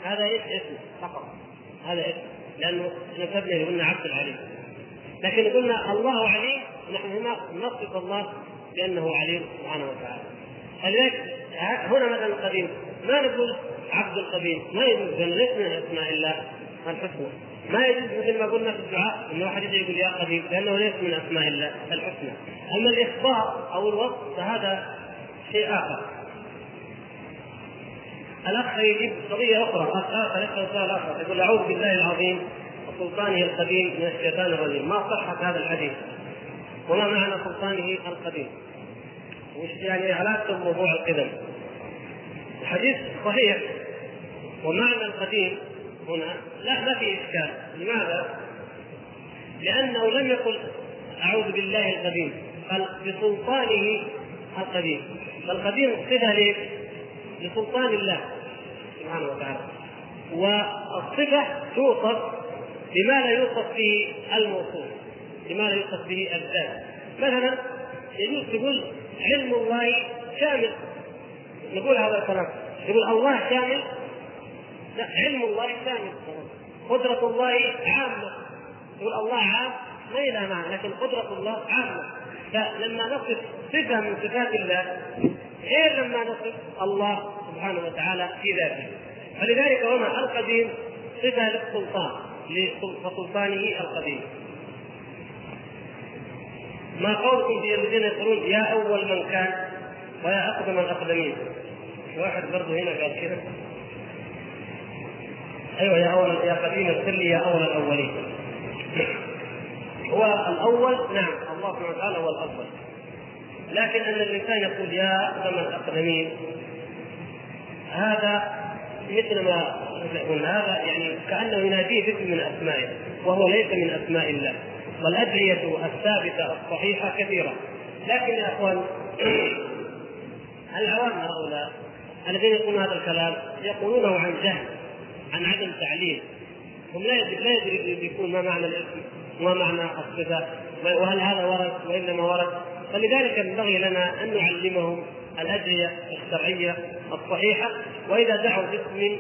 هذا إيش؟ اسم فقط. هذا اسم لأنه نسبنا قلنا عبد العليم لكن قلنا الله عليم نحن هنا نصف الله بأنه عليم سبحانه وتعالى. فلذلك هنا مثلا قديم ما نقول عبد القديم ما يجوز لأن ليس من أسماء الله الحسنى. ما يجوز مثل ما قلنا في الدعاء انه واحد يقول يا قديم لأنه ليس من أسماء الله الحسنى. أما الإخبار أو الوصف فهذا شيء آخر. الأخ يجيب قضية أخرى أخ آخر يسال سؤال آخر. يقول أعوذ بالله العظيم وسلطانه القديم من الشيطان الرجيم. ما صحة هذا الحديث؟ وما معنى سلطانه القديم؟ وش يعني علاقته بموضوع القدم؟ الحديث صحيح. ومعنى القديم هنا لا ما في إشكال. لماذا؟ لأنه لم يقل أعوذ بالله القديم قال بسلطانه القديم. فالقديم صفة؟ لسلطان الله سبحانه وتعالى. والصفة توصف بما لا يوصف به الموصوف بما لا يوصف به الذات. مثلا يجوز تقول علم الله شامل. نقول هذا الكلام. يقول الله شامل لا علم الله شامل قدرة الله عامة. يقول الله عام ما لها معنى لكن قدرة الله عامة. فلما نصف صفة من صفات الله غير لما نصف الله سبحانه وتعالى في ذاته. فلذلك هنا القديم صفة للسلطان. لسلطانه القديم. ما قولكم في الذين يقولون يا أول من كان ويا أقدم الاقدمين واحد برضه هنا قال كذا أيوه يا أول يا قديم اغفر لي يا أول الأولين. هو الأول نعم الله سبحانه وتعالى هو الأول لكن أن الإنسان يقول يا اقدم الاقدمين هذا مثل ما هذا يعني كأنه يناديه باسم من اسمائه وهو ليس من أسماء الله. والأدعية الثابتة الصحيحة كثيرة. لكن يا أخوان العوام هؤلاء الذين يقولون هذا الكلام يقولونه عن جهل. عن عدم تعليم هم لا يدري لا يدري بيكون ما معنى الاسم وما معنى الصفة وهل هذا ورد وإنما ورد فلذلك ينبغي لنا أن نعلمهم الأدعية الشرعية الصحيحة وإذا دعوا باسم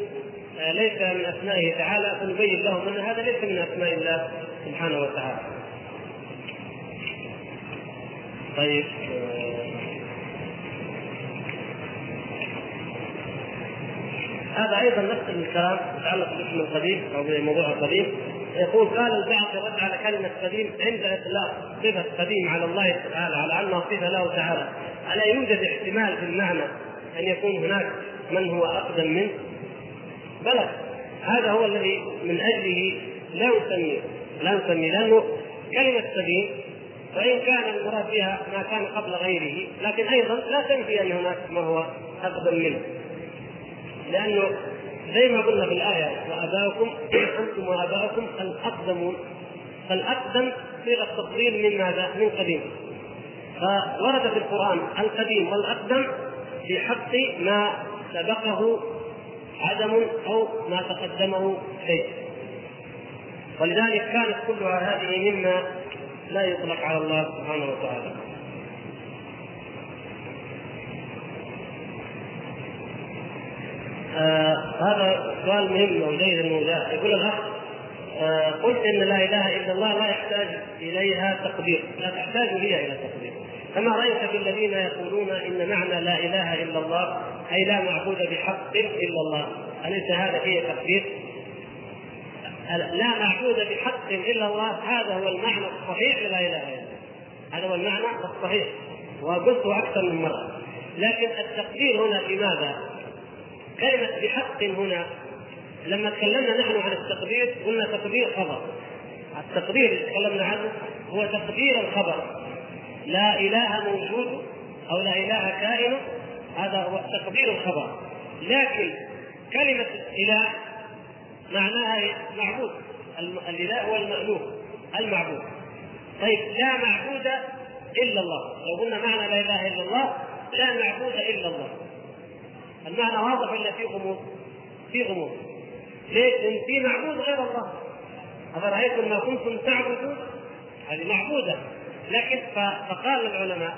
آه، ليس من أسمائه تعالى فنبين لهم أن هذا ليس من أسماء الله سبحانه وتعالى. طيب هذا أيضا نفس الكلام يتعلق بالاسم القديم أو بموضوع القديم. يقول قال البعض رد على كلمة قديم عند إطلاق صفة قديم على الله تعالى على انها صفة له تعالى. ألا يوجد احتمال في المعنى أن يكون هناك من هو أقدم منه؟ بلى هذا هو الذي من أجله لا نسميه لا نسميه لأنه كلمة قديم وان كان المراد بها ما كان قبل غيره لكن أيضا لا تنفي أن هناك ما هو أقدم منه. لأنه زي ما قلنا في الايه وأباؤكم أنتم وأباؤكم الأقدمون. فالأقدم صيغه تفضيل من ماذا؟ من قديم. فورد في القرآن القديم والأقدم في حق ما سبقه عدم أو ما تقدمه شيء. ولذلك كانت كلها هذه مما لا يطلق على الله سبحانه وتعالى. آه هذا سؤال مهم وجيد الموجاه يقول الأخ آه قلت إن لا إله إلا الله لا يحتاج إليها تقدير. لا تحتاج هي إلى تقدير. فما رأيك في الذين يقولون إن معنى لا إله إلا الله أي لا معبود بحق إلا الله؟ أليس هذا فيه تقدير؟ لا معبود بحق إلا الله هذا هو المعنى الصحيح للا إله إلا الله. هذا هو المعنى الصحيح. وقلته أكثر من مرة. لكن التقدير هنا لماذا؟ كلمة بحق هنا لما تكلمنا نحن عن التقدير قلنا تقدير خبر. التقدير اللي تكلمنا عنه هو تقدير الخبر. لا إله موجود أو لا إله كائن هذا هو تقدير الخبر. لكن كلمة اله معناها معبود. الإله هو المألوف المعبود. طيب لا معبود إلا الله. لو قلنا معنى لا إله إلا الله لا معبود إلا الله. المعنى واضح ولا في غموض؟ في غموض. ليش؟ لأن في معبود غير الله. أفرأيتم ما كنتم تعبدون؟ هذه معبودة. لكن فقال العلماء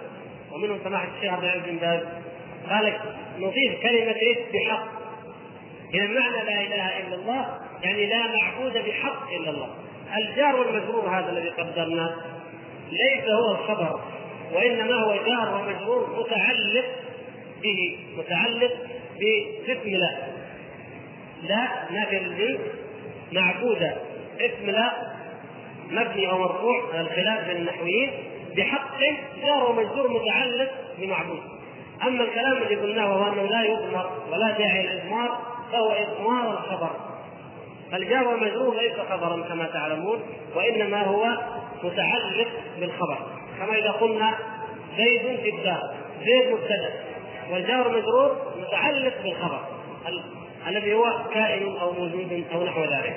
ومنهم سماحة الشيخ عبد العزيز بن باز قال نضيف كلمة إيش؟ بحق. إذا معنى لا إله إلا الله يعني لا معبود بحق إلا الله. الجار والمجرور هذا الذي قدرناه ليس هو الخبر وإنما هو جار ومجرور متعلق به متعلق باسم لا. لا نافية معبودة اسم لا مبني أو مرفوع الخلاف بين النحويين بحق جار ومجرور متعلق بمعبود. أما الكلام الذي قلناه وهو أنه لا يضمر ولا داعي الإضمار فهو إضمار الخبر. الجار والمجرور ليس خبرا كما تعلمون وإنما هو متعلق بالخبر. كما إذا قلنا زيد في الدار زيد مبتدأ. والجار مجرور متعلق بالخبر. الذي هو كائن أو موجود أو نحو ذلك.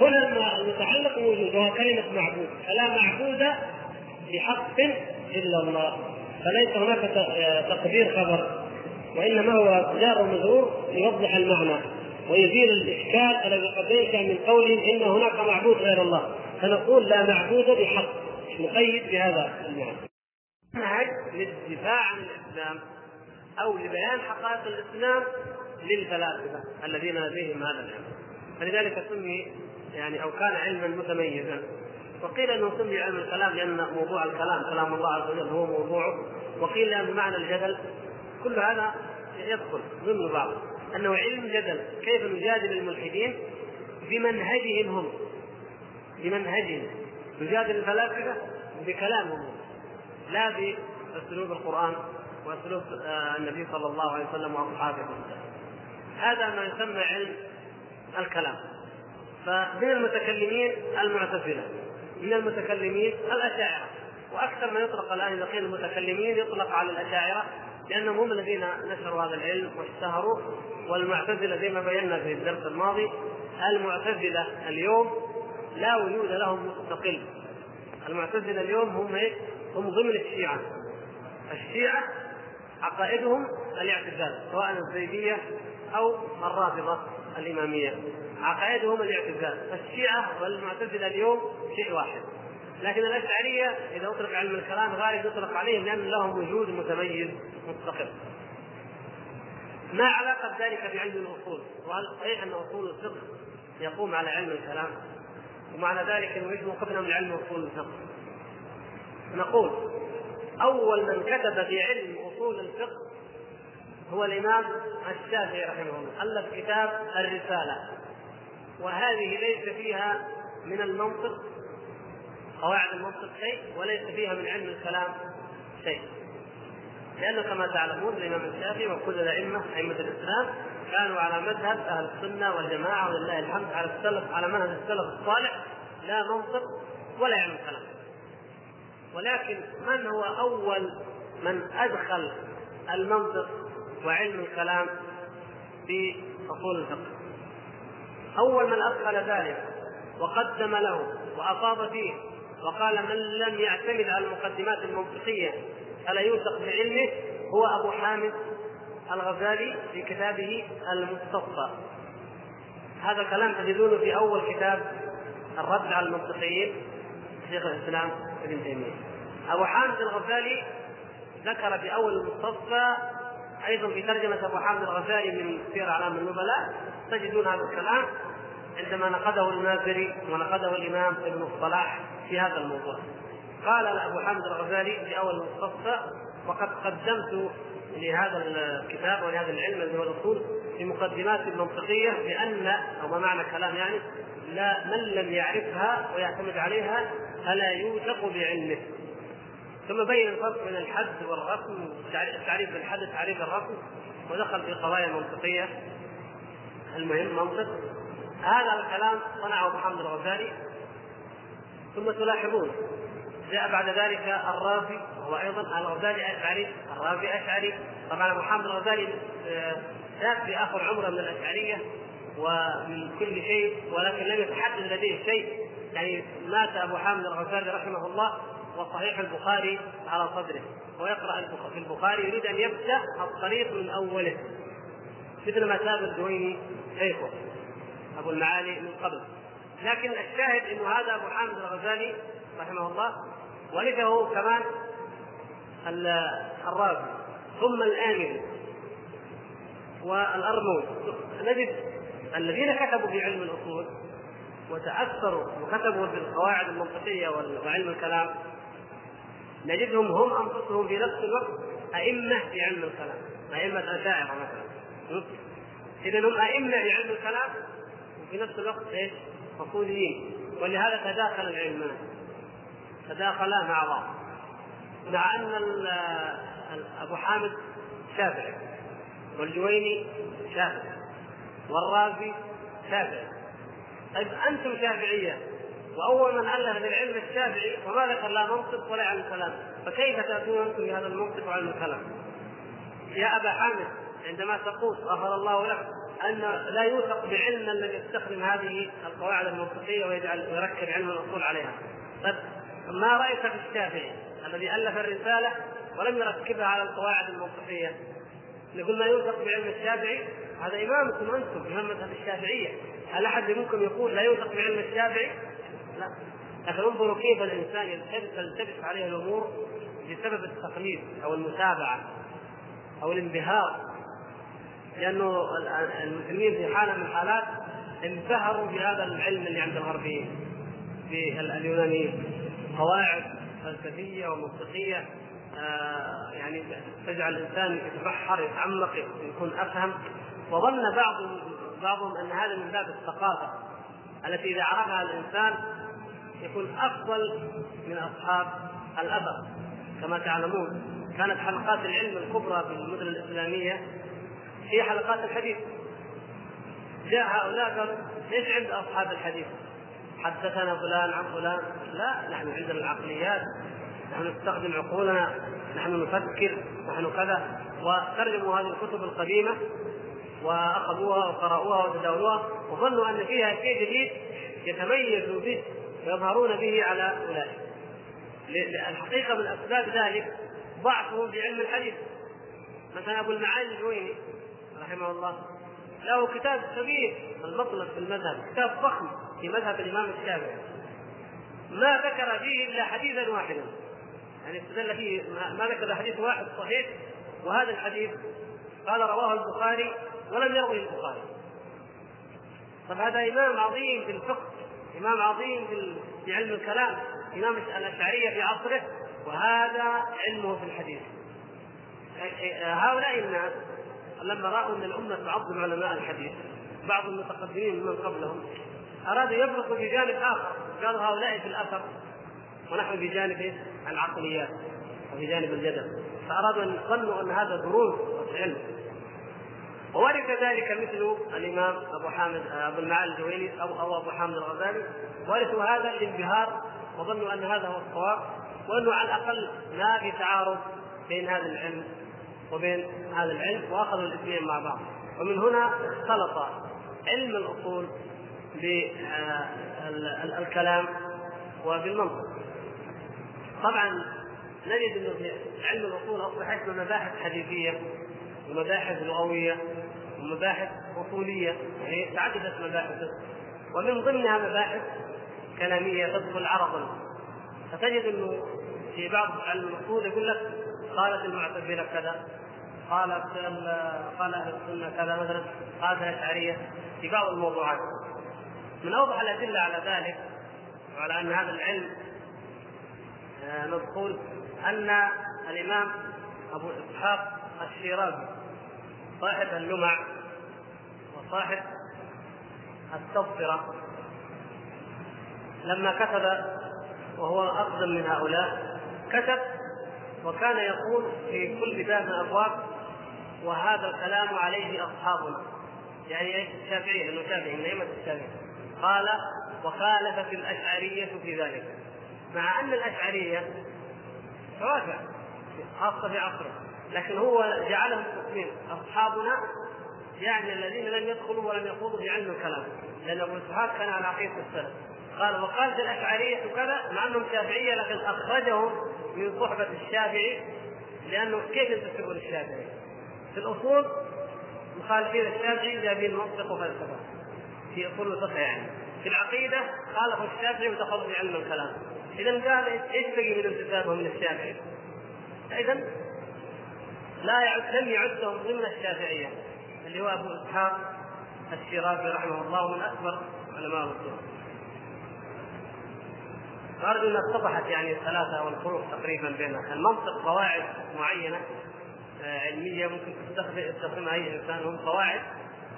هنا المتعلق موجود وهو كلمة معبود. فلا معبود بحق إلا الله. فليس هناك تقدير خبر. وإنما هو جار ومجرور ليوضح المعنى. ويزيل الإشكال الذي قد من قول إن هناك معبود غير الله. فنقول لا معبود بحق. نقيد بهذا المعنى. منهج للدفاع عن الإسلام. أو لبيان حقائق الإسلام للفلاسفه الذين لديهم هذا العلم. فلذلك سمي يعني أو كان علما متميزا. وقيل أنه سمي علم الكلام لأن موضوع الكلام كلام الله عز وجل هو موضوعه. وقيل لأنه معنى الجدل كل هذا يدخل ضمن بعض أنه علم جدل كيف نجادل الملحدين؟ بمنهجهم هم. بمنهجهم. نجادل الفلاسفة بكلامهم لا بأسلوب القرآن. واسلوب آه، النبي صلى الله عليه وسلم وأصحابه. هذا ما يسمى علم الكلام. فمن المتكلمين المعتزلة من المتكلمين الأشاعرة. وأكثر ما يطلق الآن إذا المتكلمين يطلق على الأشاعرة لأنهم هم الذين نشروا هذا العلم واشتهروا. والمعتزلة زي ما بينا في الدرس الماضي المعتزلة اليوم لا وجود لهم مستقل. المعتزلة اليوم هم إيه؟ هم ضمن الشيعة. الشيعة عقائدهم الاعتزال سواء الزيدية أو الرافضة الإمامية عقائدهم الاعتزال الشيعة والمعتزلة اليوم شيء واحد لكن الأشعرية إذا أطلق علم الكلام غالب يطلق عليهم لأن لهم وجود متميز مستقل ما علاقة ذلك بعلم الأصول؟ وهل صحيح أن أصول الفقه يقوم على علم الكلام؟ ومعنى ذلك إنه إيش موقفنا من علم أصول الفقه؟ نقول أول من كتب في علم أصول الفقه هو الإمام الشافعي رحمه الله ألف كتاب الرسالة. وهذه ليس فيها من المنطق قواعد المنطق شيء وليس فيها من علم الكلام شيء. لأنه كما تعلمون الإمام الشافعي وكل الأئمة أئمة الإسلام كانوا على مذهب أهل السنة والجماعة ولله الحمد على السلف على منهج السلف الصالح لا منطق ولا علم الكلام. ولكن من هو أول من أدخل المنطق وعلم الكلام في أصول الفقه؟ أول من أدخل ذلك وقدم له وأفاض فيه وقال من لم يعتمد على المقدمات المنطقية فلا يوثق بعلمه هو أبو حامد الغزالي في كتابه المستصفى هذا الكلام تجدونه في أول كتاب الرد على المنطقيين شيخ الإسلام. ابن تيمية. أبو حامد الغزالي ذكر في أول المستصفى أيضا في ترجمة أبو حامد الغزالي من سير أعلام النبلاء تجدون هذا الكلام عندما نقده المازري ونقده الإمام ابن الصلاح في هذا الموضوع. قال أبو حامد الغزالي في أول المختصة وقد قدمت لهذا الكتاب ولهذا العلم الذي هو الاصول في مقدمات منطقية بأن أو ما معنى الكلام يعني لا من لم يعرفها ويعتمد عليها فلا يوثق بعلمه. ثم بين الفرق بين الحد والرسم تعريف الحد تعريف الرسم ودخل في قضايا منطقية. المهم منطق. هذا الكلام صنعه حامد الغزالي. ثم تلاحظون جاء بعد ذلك الرافي وهو أيضا الغزالي أشعري الرافي أشعري. طبعا محمد الغزالي ذات في آخر عمره من الأشعرية ومن كل شيء ولكن لم يتحدد لديه شيء. يعني مات أبو حامد الغزالي رحمه الله وصحيح البخاري على صدره. ويقرا في البخاري يريد أن يبدأ الطريق من أوله. مثل ما تاب الدويني شيخه أبو المعالي من قبل. لكن الشاهد انه هذا أبو حامد الغزالي رحمه الله ورثه كمان الرازي ثم الآمري والأرموي نجد الذين كتبوا في علم الأصول وتأثروا وكتبوا في القواعد المنطقية وعلم الكلام نجدهم هم أنفسهم في نفس الوقت أئمة في علم الكلام أئمة الأشاعرة مثلا. إذا هم أئمة في علم الكلام وفي نفس الوقت إيش؟ أصوليين ولهذا تداخل العلمان تداخلا مع بعض مع أن أبو حامد شافعي والجويني شافعي والرازي شافعي. طيب أنتم شافعيه وأول من ألف بالعلم الشافعي وما ذكر لا منطق ولا علم كلام فكيف تأتون أنتم بهذا المنطق وعلم الكلام؟ يا أبا حامد عندما تقول غفر الله لك أن لا يوثق بعلم الذي يستخدم هذه القواعد المنطقية ويجعل ويركب علم الاصول عليها. طيب ما رأيك في الشافعي الذي ألف الرسالة ولم يركبها على القواعد المنطقية؟ نقول ما يوثق بعلم الشافعي هذا إمامكم أنتم إمام مذهب الشافعية. هل أحد منكم يقول لا يوثق بعلم الشافعي؟ لا. لكن انظروا كيف الإنسان تلتبس عليه الأمور بسبب التقليد أو المتابعة أو الانبهار. لأنه المسلمين في حالة من الحالات انبهروا بهذا العلم اللي عند الغربيين باليونانيين قواعد فلسفية ومنطقية آه يعني تجعل الإنسان يتبحر يتعمق يكون أفهم. وظن بعض بعضهم أن هذا من باب الثقافة التي إذا عرفها الإنسان يكون أفضل من أصحاب الاثر كما تعلمون كانت حلقات العلم الكبرى في المدن الإسلامية هي حلقات الحديث. جاء هؤلاء قالوا ليش عند أصحاب الحديث؟ حدثنا فلان عن فلان. لا نحن عندنا العقليات. نحن نستخدم عقولنا. نحن نفكر. نحن كذا. وترجموا هذه الكتب القديمة. وأخذوها وقرأوها وتداولوها وظنوا أن فيها شيء جديد يتميزوا به ويظهرون به على أولئك. الحقيقة من أسباب ذلك ضعفهم في علم الحديث. مثلا أبو المعالي الجويني رحمه الله له كتاب كبير المطلب في المذهب كتاب ضخم في مذهب الإمام الشافعي ما ذكر فيه إلا حديثا واحدا يعني استدل فيه ما ذكر حديث واحد صحيح وهذا الحديث قال رواه البخاري ولم يروه البخاري. طب هذا إمام عظيم في الفقه إمام عظيم في علم الكلام إمام الأشعرية في عصره وهذا علمه في الحديث. هؤلاء الناس لما رأوا أن الأمة تعظم علماء الحديث بعض المتقدمين من قبلهم أرادوا يبرقوا في جانب آخر. قالوا هؤلاء في الأثر ونحن في جانب العقليات وفي جانب الجدل. فأرادوا أن ظنوا أن هذا دروس علم. وورث ذلك مثل الإمام أبو حامد أبو المعالي الجويني أو أو أبو حامد الغزالي. ورثوا هذا الانبهار وظنوا أن هذا هو الصواب وأنه على الأقل ما في تعارض بين هذا العلم وبين هذا العلم وأخذوا الاثنين مع بعض. ومن هنا اختلط علم الأصول بالكلام وبالمنطق. طبعا نجد إنه علم الأصول اصبح اسمه مباحث حديثية ومباحث لغوية ومباحث أصولية يعني تعددت مباحث. ومن ضمنها مباحث كلامية تدخل عرضا فتجد إنه في بعض علم الأصول يقول لك قالت المعتزلة كذا قالت قال أهل السنة كذا مثلا قالت الاشعريه في بعض الموضوعات. من أوضح الأدلة على ذلك وعلى أن هذا العلم نقول أن الإمام أبو إسحاق الشيرازي صاحب اللمع وصاحب التبصره لما كتب وهو أقدم من هؤلاء كتب وكان يقول في كل باب من الأبواب وهذا الكلام عليه أصحابنا. يعني الشافعية لأنه شافعي من ائمه الشافعيه قال وخالفت الأشعرية في ذلك. مع أن الأشعرية توافع خاصة في عصره لكن هو جعلهم قسمين أصحابنا يعني الذين لم يدخلوا ولم يخوضوا في علم الكلام. لأن أبو إسحاق كان على عقيدة السلف. قال وقالت الأشعرية كذا مع أنهم شافعية لكن أخرجهم من صحبة الشافعي. لأنه كيف ينتسبون للشافعي؟ في الأصول مخالفين الشافعي جايبين منطق وفلسفة. في أصول الفقه يعني. في العقيدة خالفوا الشافعي ودخلوا في علم الكلام. اذا قال إيش بقي من انتسابهم من الشافعي؟ اذا لا يعد لم يعدهم ضمن الشافعية. اللي هو أبو إسحاق الشيرازي رحمه الله من أكبر علماء الاصول أرجو أن اتضحت يعني الثلاثة والفروق تقريبا بينها، المنطق قواعد معينة علمية ممكن يستخدمها أي إنسان هم قواعد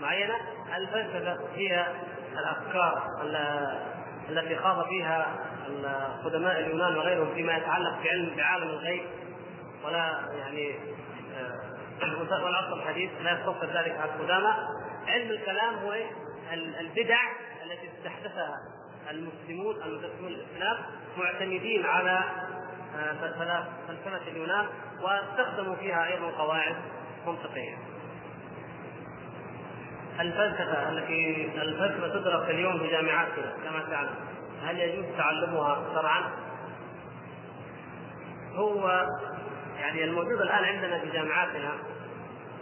معينة، الفلسفة هي الأفكار التي خاض فيها قدماء اليونان وغيرهم فيما يتعلق بعلم بعالم الغيب. ولا يعني والعصر الحديث لا يستوفر ذلك على القدامى علم الكلام هو البدع التي استحدثها المسلمون المسلمون الإسلام معتمدين على فلسفه اليونان واستخدموا فيها أيضا قواعد منطقية. الفلسفة التي الفلسفة تدرس اليوم في جامعاتنا كما تعلم هل يجوز تعلمها شرعا؟ هو يعني الموجود الآن عندنا في جامعاتنا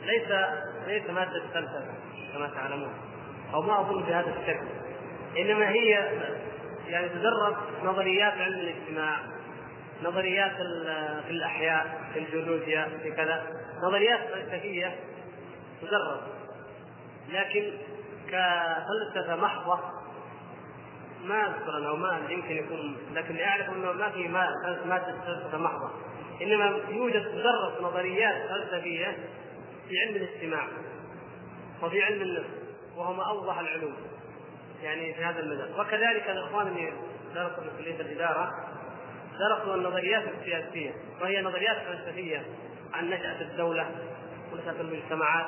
ليس ليس مادة فلسفة كما تعلمون أو ما أظن بهذا الشكل. إنما هي يعني تدرس نظريات علم الاجتماع نظريات في الأحياء في الجيولوجيا في كذا. نظريات فلسفية تدرس لكن كفلسفة محضة ما أذكر أنه ما يمكن يكون لكن اعرف أنه ما في مادة فلسفة محضة. إنما يوجد تدرس نظريات فلسفية في علم الاجتماع وفي علم النفس وهو ما أوضح العلوم يعني في هذا المجال وكذلك الإخوان اللي درسوا في كلية الإدارة درسوا النظريات السياسية وهي نظريات فلسفية عن نشأة الدولة ونشأة المجتمعات.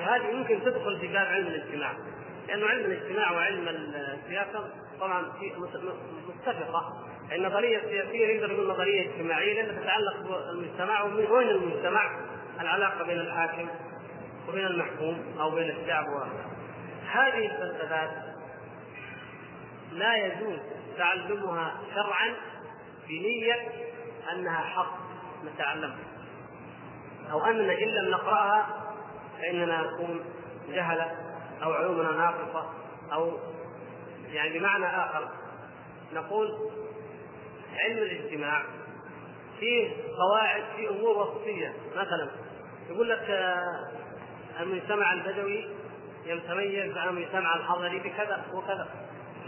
وهذه يمكن تدخل في باب علم الاجتماع لأنه علم الاجتماع وعلم السياسة طبعا متفقة. النظريه السياسية يقدر يقول نظرية اجتماعية لأنها تتعلق بالمجتمع وين المجتمع؟ العلاقة بين الحاكم وبين المحكوم أو بين الشعب هذه الفلسفات لا يجوز تعلمها شرعا بنية أنها حق نتعلمها أو أننا إن لم نقرأها فإننا نكون جهلة أو علومنا ناقصة أو يعني بمعنى آخر نقول علم الاجتماع فيه قواعد في أمور وصفية. مثلا يقول لك آه، المجتمع البدوي يتميز عن المجتمع الحضري بكذا وكذا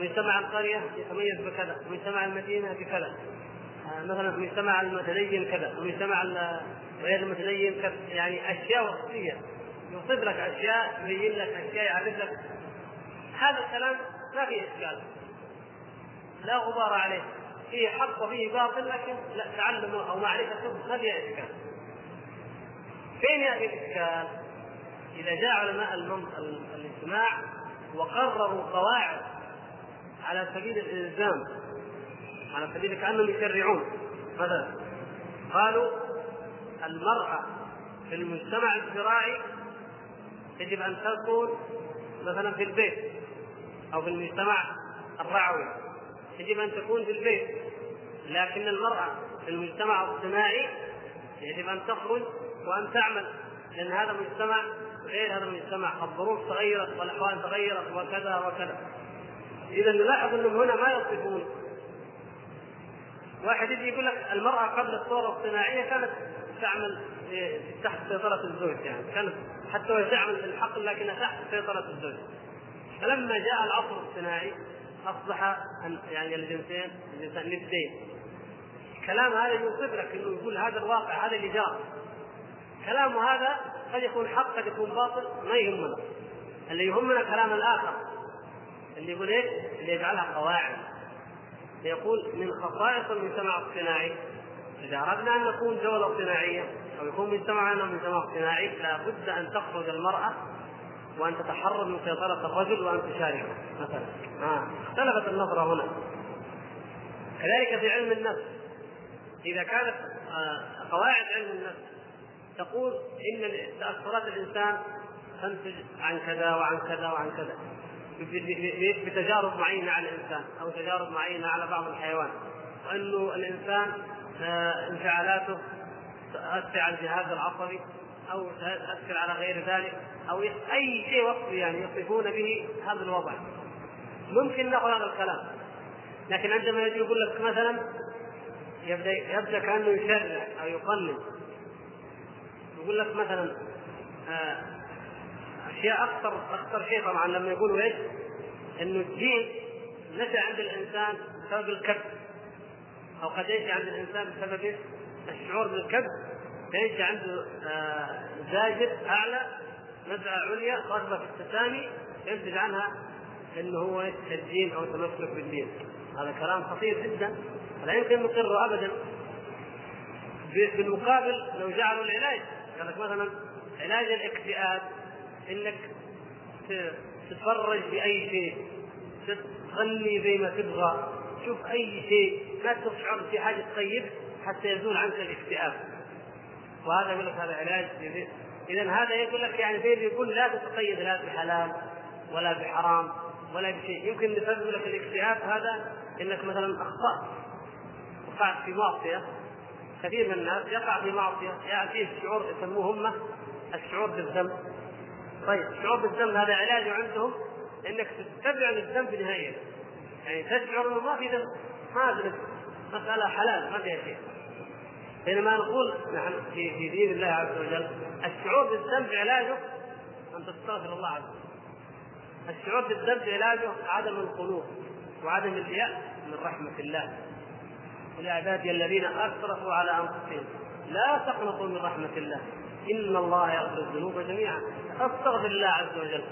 مجتمع القرية يتميز بكذا مجتمع المدينة بكذا آه، مثلا مجتمع المتدين كذا مجتمع غير المتدين كذا يعني أشياء وصفية. يوصف لك أشياء يبين لك أشياء يعرف لك. هذا الكلام ما فيه إشكال. لا غبار عليه. فيه حق وفيه باطل لكن لا تعلمه أو معرفته ما فيها اشكال فين يأتي الاشكال؟ إذا جاء علماء الاجتماع وقرروا قواعد على سبيل الإلزام على سبيل كأنهم يشرعون. مثلا قالوا المرأة في المجتمع الزراعي يجب أن تكون مثلا في البيت أو في المجتمع الرعوي يجب أن تكون في البيت. لكن المرأة في المجتمع الصناعي يجب أن تخرج وأن تعمل لأن هذا مجتمع غير هذا المجتمع. الظروف تغيرت والأحوال تغيرت وكذا وكذا. إذا نلاحظ انهم هنا ما يصفون. واحد يجي يقول لك المرأة قبل الثورة الصناعية كانت تعمل تحت سيطرة الزوج يعني كانت حتى وهي تعمل في الحقل لكنها تحت سيطرة الزوج. فلما جاء العصر الصناعي أصبح يعني الجنسين الجنسين ندين كلام هذا يوصف لك إنه يقول هذا الواقع هذا اللي جرى كلامه هذا قد يكون حق قد يكون باطل ما يهمنا. اللي يهمنا كلام الآخر. اللي يقول إيه؟ اللي يجعلها قواعد. يقول من خصائص المجتمع الصناعي إذا أردنا أن نكون دولة صناعيه أو يكون مجتمعنا مجتمع صناعي لابد أن تخرج المرأة وأن تتحرر من سيطرة الرجل وأن تشاركه. مثلا. آه. اختلفت النظرة هنا. كذلك في علم النفس. إذا كانت آه قواعد علم النفس تقول إن تاثرات الإنسان تنتج عن كذا وعن كذا وعن كذا بتجارب معينة على الإنسان أو تجارب معينة على بعض الحيوان وانه الإنسان آه، انفعالاته تؤثر على الجهاز العصبي أو تؤثر على غير ذلك أو أي شيء وصفي يعني يصفون به هذا الوضع. ممكن ناخذ هذا الكلام لكن عندما يجي يقول لك مثلا يبدأ يبدأ كأنه يشرع أو يقنن يقول لك مثلا آه، أشياء أخطر أخطر شيء طبعا لما يقولوا إيش؟ إنه الدين نشأ عند الإنسان بسبب الكبت أو قد ينشا عند الإنسان بسبب الشعور بالكبت فينشا عنده آه، زاجر أعلى نزعة عليا راغبه في التسامي ينتج عنها إنه هو الدين أو التمسك بالدين. هذا كلام خطير جدا. لا يمكن نقره ابدا بالمقابل لو جعلوا العلاج. قال لك مثلا علاج الاكتئاب إنك تتفرج بأي شيء تغني زي ما تبغى شوف أي شيء ما تشعر في حاجة طيب حتى يزول عنك الاكتئاب. وهذا يقول لك هذا علاج اذا هذا يقول لك يعني زي يقول لا تتقيد لا بحلال ولا بحرام ولا بشيء. يمكن يسبب لك الاكتئاب هذا إنك مثلا أخطأت. وقعت في معصية. كثير من الناس يقع في معصية. ياتيه شعور يسموه هم الشعور بالذنب. طيب الشعور بالذنب هذا علاجه عندهم إنك تستبعد الذنب نهائيا. يعني تشعر إنه ما في ذنب ما ذنب مسألة حلال ما فيها شيء. بينما نقول نحن في في دين الله عز وجل الشعور بالذنب علاجه أن تستغفر الله عز وجل. الشعور بالذنب علاجه عدم القنوط وعدم اليأس من رحمة الله. ولعبادي الذين أسرفوا على أنفسهم لا تقنطوا من رحمة الله. إن الله يغفر الذنوب جميعا. استغفر الله عز وجل.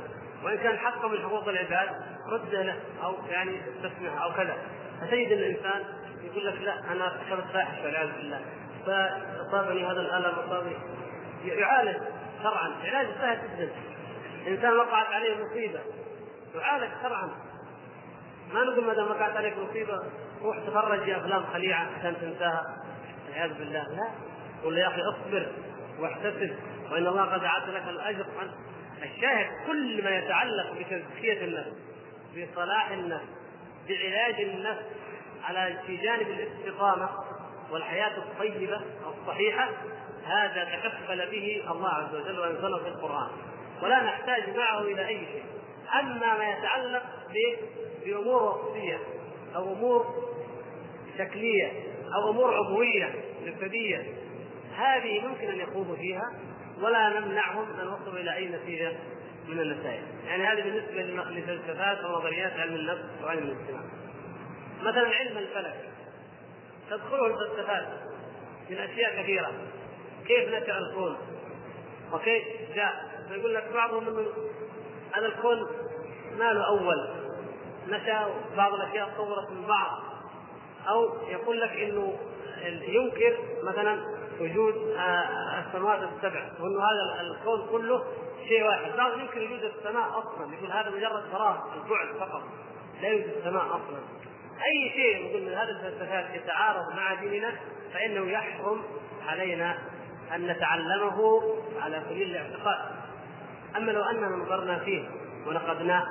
وإن كان حق من حقوق العباد رد له أو يعني استسمح أو كذا. فتجد الإنسان يقول لك لا أنا ارتكبت فاحشة والعياذ بالله. فأصابني هذا الألم أصابني. يعالج شرعا. علاج سهل جدا. إنسان وقعت عليه مصيبة يعالج شرعا. ما نقول ما دام وقعت عليك مصيبة روح تفرج يا افلام خليعة عشان تنساها. والعياذ بالله. لا. قل يا أخي اصبر واحتسب وإن الله قد أعد لك الأجر. الشاهد كل ما يتعلق بتزكية النفس بصلاح النفس بعلاج النفس على في جانب الاستقامة والحياة الطيبة الصحيحة هذا تكفل به الله عز وجل وأنزله في القرآن. ولا نحتاج معه إلى أي شيء. أما ما يتعلق بأمور وقتيه أو أمور شكليه أو أمور عضوية جسدية. هذه ممكن أن يخوضوا فيها ولا نمنعهم أن وصلوا إلى أي نتيجة من النتائج، يعني هذه بالنسبة لفلسفات ونظريات علم النفس وعلم الاجتماع. مثلا علم الفلك. تدخله الفلسفات من أشياء كثيرة. كيف نشأ الكون؟ وكيف جاء؟ فيقول لك بعضهم انه هذا الكون ما له أول؟ نشأ بعض الأشياء تطورت من بعض. أو يقول لك إنه ينكر مثلا وجود السماوات السبع وإنه هذا الكون كله شيء واحد، بعض ينكر وجود السماء أصلا يقول هذا مجرد فراغ البعد فقط لا يوجد السماء أصلا. أي شيء يقول من هذه الفلسفات يتعارض مع ديننا فإنه يحرم علينا أن نتعلمه على سبيل الاعتقاد. أما لو أننا نظرنا فيه ونقدناه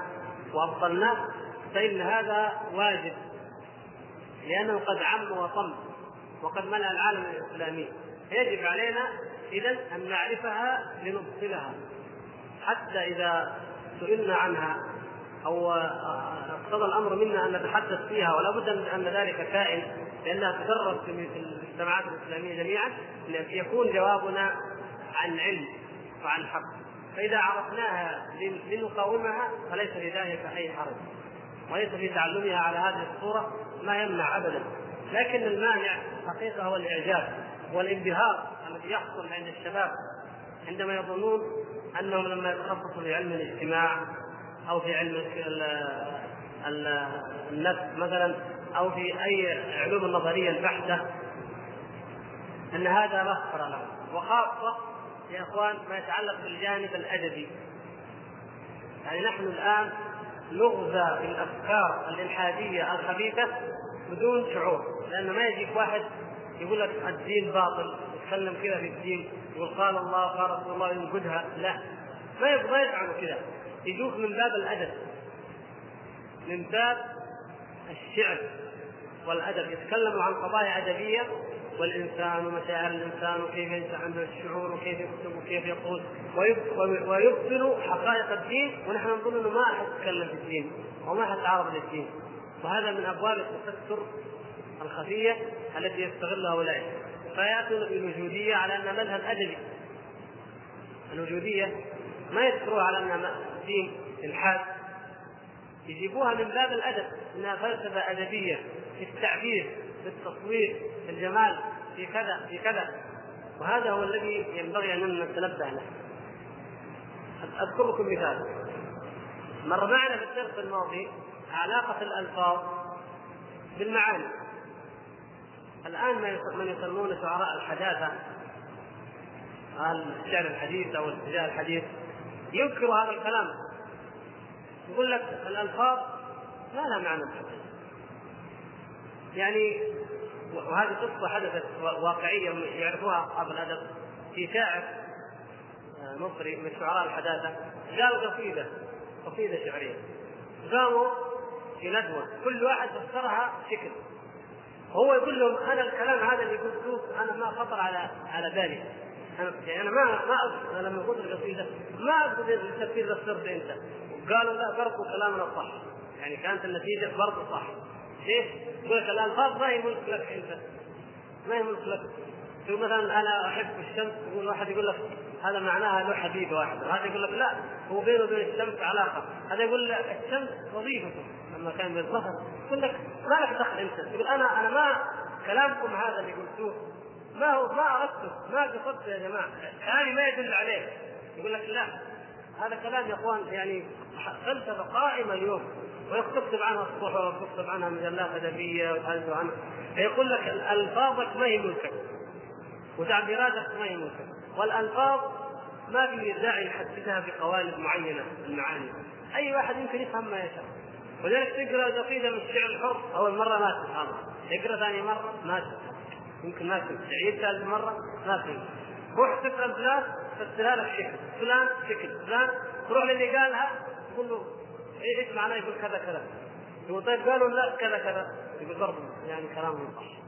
وأبطلناه فإن هذا واجب لأنه قد عم وطم وقد ملأ العالم الإسلامي. يجب علينا إذا أن نعرفها لنبطلها. حتى إذا سئلنا عنها أو اقتضى الأمر منا أن نتحدث فيها ولا بد أن ذلك كائن لأنها تدرس في المجتمعات الإسلامية جميعا يكون جوابنا عن علم وعن حق. فإذا عرفناها لنقاومها فليس لذلك أي حرج. وليس في تعلمها على هذه الصورة. ما يمنع ابدا. لكن المانع حقيقه هو الإعجاب والانبهار الذي يحصل عند الشباب عندما يظنون أنهم لما يتخصصوا في علم الاجتماع أو في علم النفس مثلا أو في أي علوم النظريه البحته أن هذا مغفر لهم وخاصة يا إخوان ما يتعلق بالجانب الأدبي. يعني نحن الآن نغزى بالافكار الإلحادية الخبيثة بدون شعور لأن ما يجيك واحد يقول لك الدين باطل يتكلم كذا في الدين يقول قال الله قال رسول الله ينقدها لا. ما يبغى يفعلوا كذا. يجوك من باب الأدب. من باب الشعر والأدب. يتكلموا عن قضايا أدبية والإنسان ومشاعر الإنسان وكيف ينشا عنده الشعور وكيف يكتب وكيف يقول. ويبطل حقائق الدين ونحن نظن إنه ما احد يتكلم في الدين وما احد تعرض للدين. وهذا من أبواب التستر الخفية التي يستغلها أولئك. فيأتون بالوجودية على انها مذهب أدبي. الوجودية ما يذكروها على انها دين إلحاد. يجيبوها من باب الأدب إنها فلسفة أدبية في التعبير. في التصوير في الجمال في كذا في كذا. وهذا هو الذي ينبغي أن نتنبه له. اذكر لكم مثال. مر معنا في الدرس الماضي علاقة الألفاظ بالمعاني. الآن من يسمون شعراء الحداثة الشعر الحديث أو الاتجاه الحديث ينكر هذا الكلام. يقول لك الألفاظ ما لها معنى يعني وهذه قصة حدثت واقعية يعرفوها أصحاب الأدب. في شاعر آه، مصري من شعراء الحداثة قال قصيدة قصيدة شعرية. قاموا في ندوة كل واحد فسرها شكل. هو يقول لهم أنا الكلام هذا اللي قلته أنا ما خطر على على بالي. أنا يعني أنا ما ما أنا لما قلت القصيدة ما أقصد التفسير اللي اخترته أنت. قالوا لا برضو كلامنا صح. يعني كانت النتيجة برضو صح. ليش؟ يقول لك الالفاظ ما هي ملك لك أنت؟ ما هي ملك لك؟ تقول مثلا أنا أحب الشمس يقول واحد يقول لك هذا معناها له حبيب واحد هذا يقول لك لا هو بينه وبين الشمس علاقة هذا يقول لك الشمس وظيفته لما كان بالظهر يقول لك ما لك دخل أنت؟ يقول أنا أنا ما كلامكم هذا اللي قلتوه ما هو ما أردته ما قصدته يا جماعة كلامي ما يدل عليه يقول لك لا هذا كلام يا إخوان يعني فلسفة قائمة اليوم. ويكتب عنها الصحف ويكتب عنها مجلات أدبية ويحدث عنها فيقول لك الفاظك ما هي ملكك وتعبيراتك ما هي ملكك. والألفاظ ما في داعي نحددها بقوالب معينة المعاني. أي واحد يمكن يفهم ما يشاء ولذلك تقرأ قصيده من الشعر الحر أول مرة ما تفهم. تقرأ ثاني مرة ما تفهم. يمكن ما تفهم. تعيد ثالث مرة ما تفهم. روح تقرأ فلان فسرها لك شكل فلان شكل فلان. تروح للي قالها تقول له إيش معناه يقول كذا كذا يقول طيب قالوا لا كذا كذا يقول برضه يعني كلامهم صح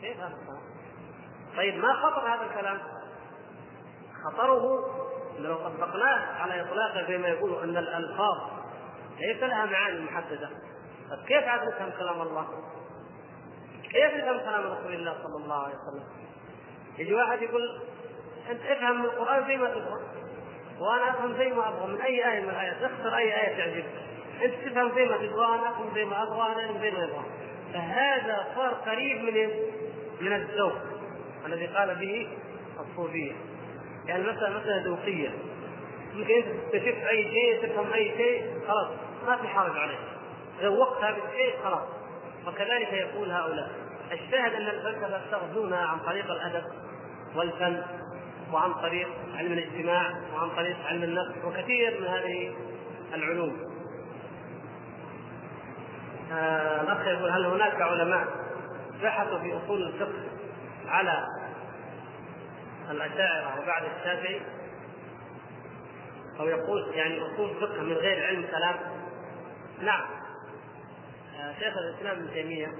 كيف هذا الكلام؟ طيب ما خطر هذا الكلام؟ خطره لو طبقناه على اطلاقه زي ما يقولوا أن الألفاظ ليس لها معاني محددة طيب كيف عاد نفهم كلام الله؟ كيف نفهم كلام رسول الله صلى الله عليه وسلم؟ يجي واحد يقول أنت افهم من القرآن زي ما تبغى وأنا افهم زي ما أبغى من أي آية من الآيات؟ اختر أي آية تعجبك. أنت تفهم زي ما تبغى أنا أفهم زي ما أبغى أنا زي ما أبغى فهذا صار قريب من من الذوق. الذي قال به الصوفية. يعني مثلا مثلا ذوقيه يمكن أنت تكتشف أي شيء تفهم أي شيء خلاص ما في حرج عليك. ذوقت هذا الشيء خلاص. وكذلك يقول هؤلاء الشاهد أن الفلسفة تغزونا عن طريق الأدب والفن وعن طريق علم الاجتماع وعن طريق علم النفس وكثير من هذه العلوم. آه، الأخ يقول هل هناك علماء بحثوا في أصول الفقه على الأشاعرة وبعد الشافعي؟ أو يقول يعني أصول فقه من غير علم كلام؟ نعم. آه، شيخ الإسلام ابن تيمية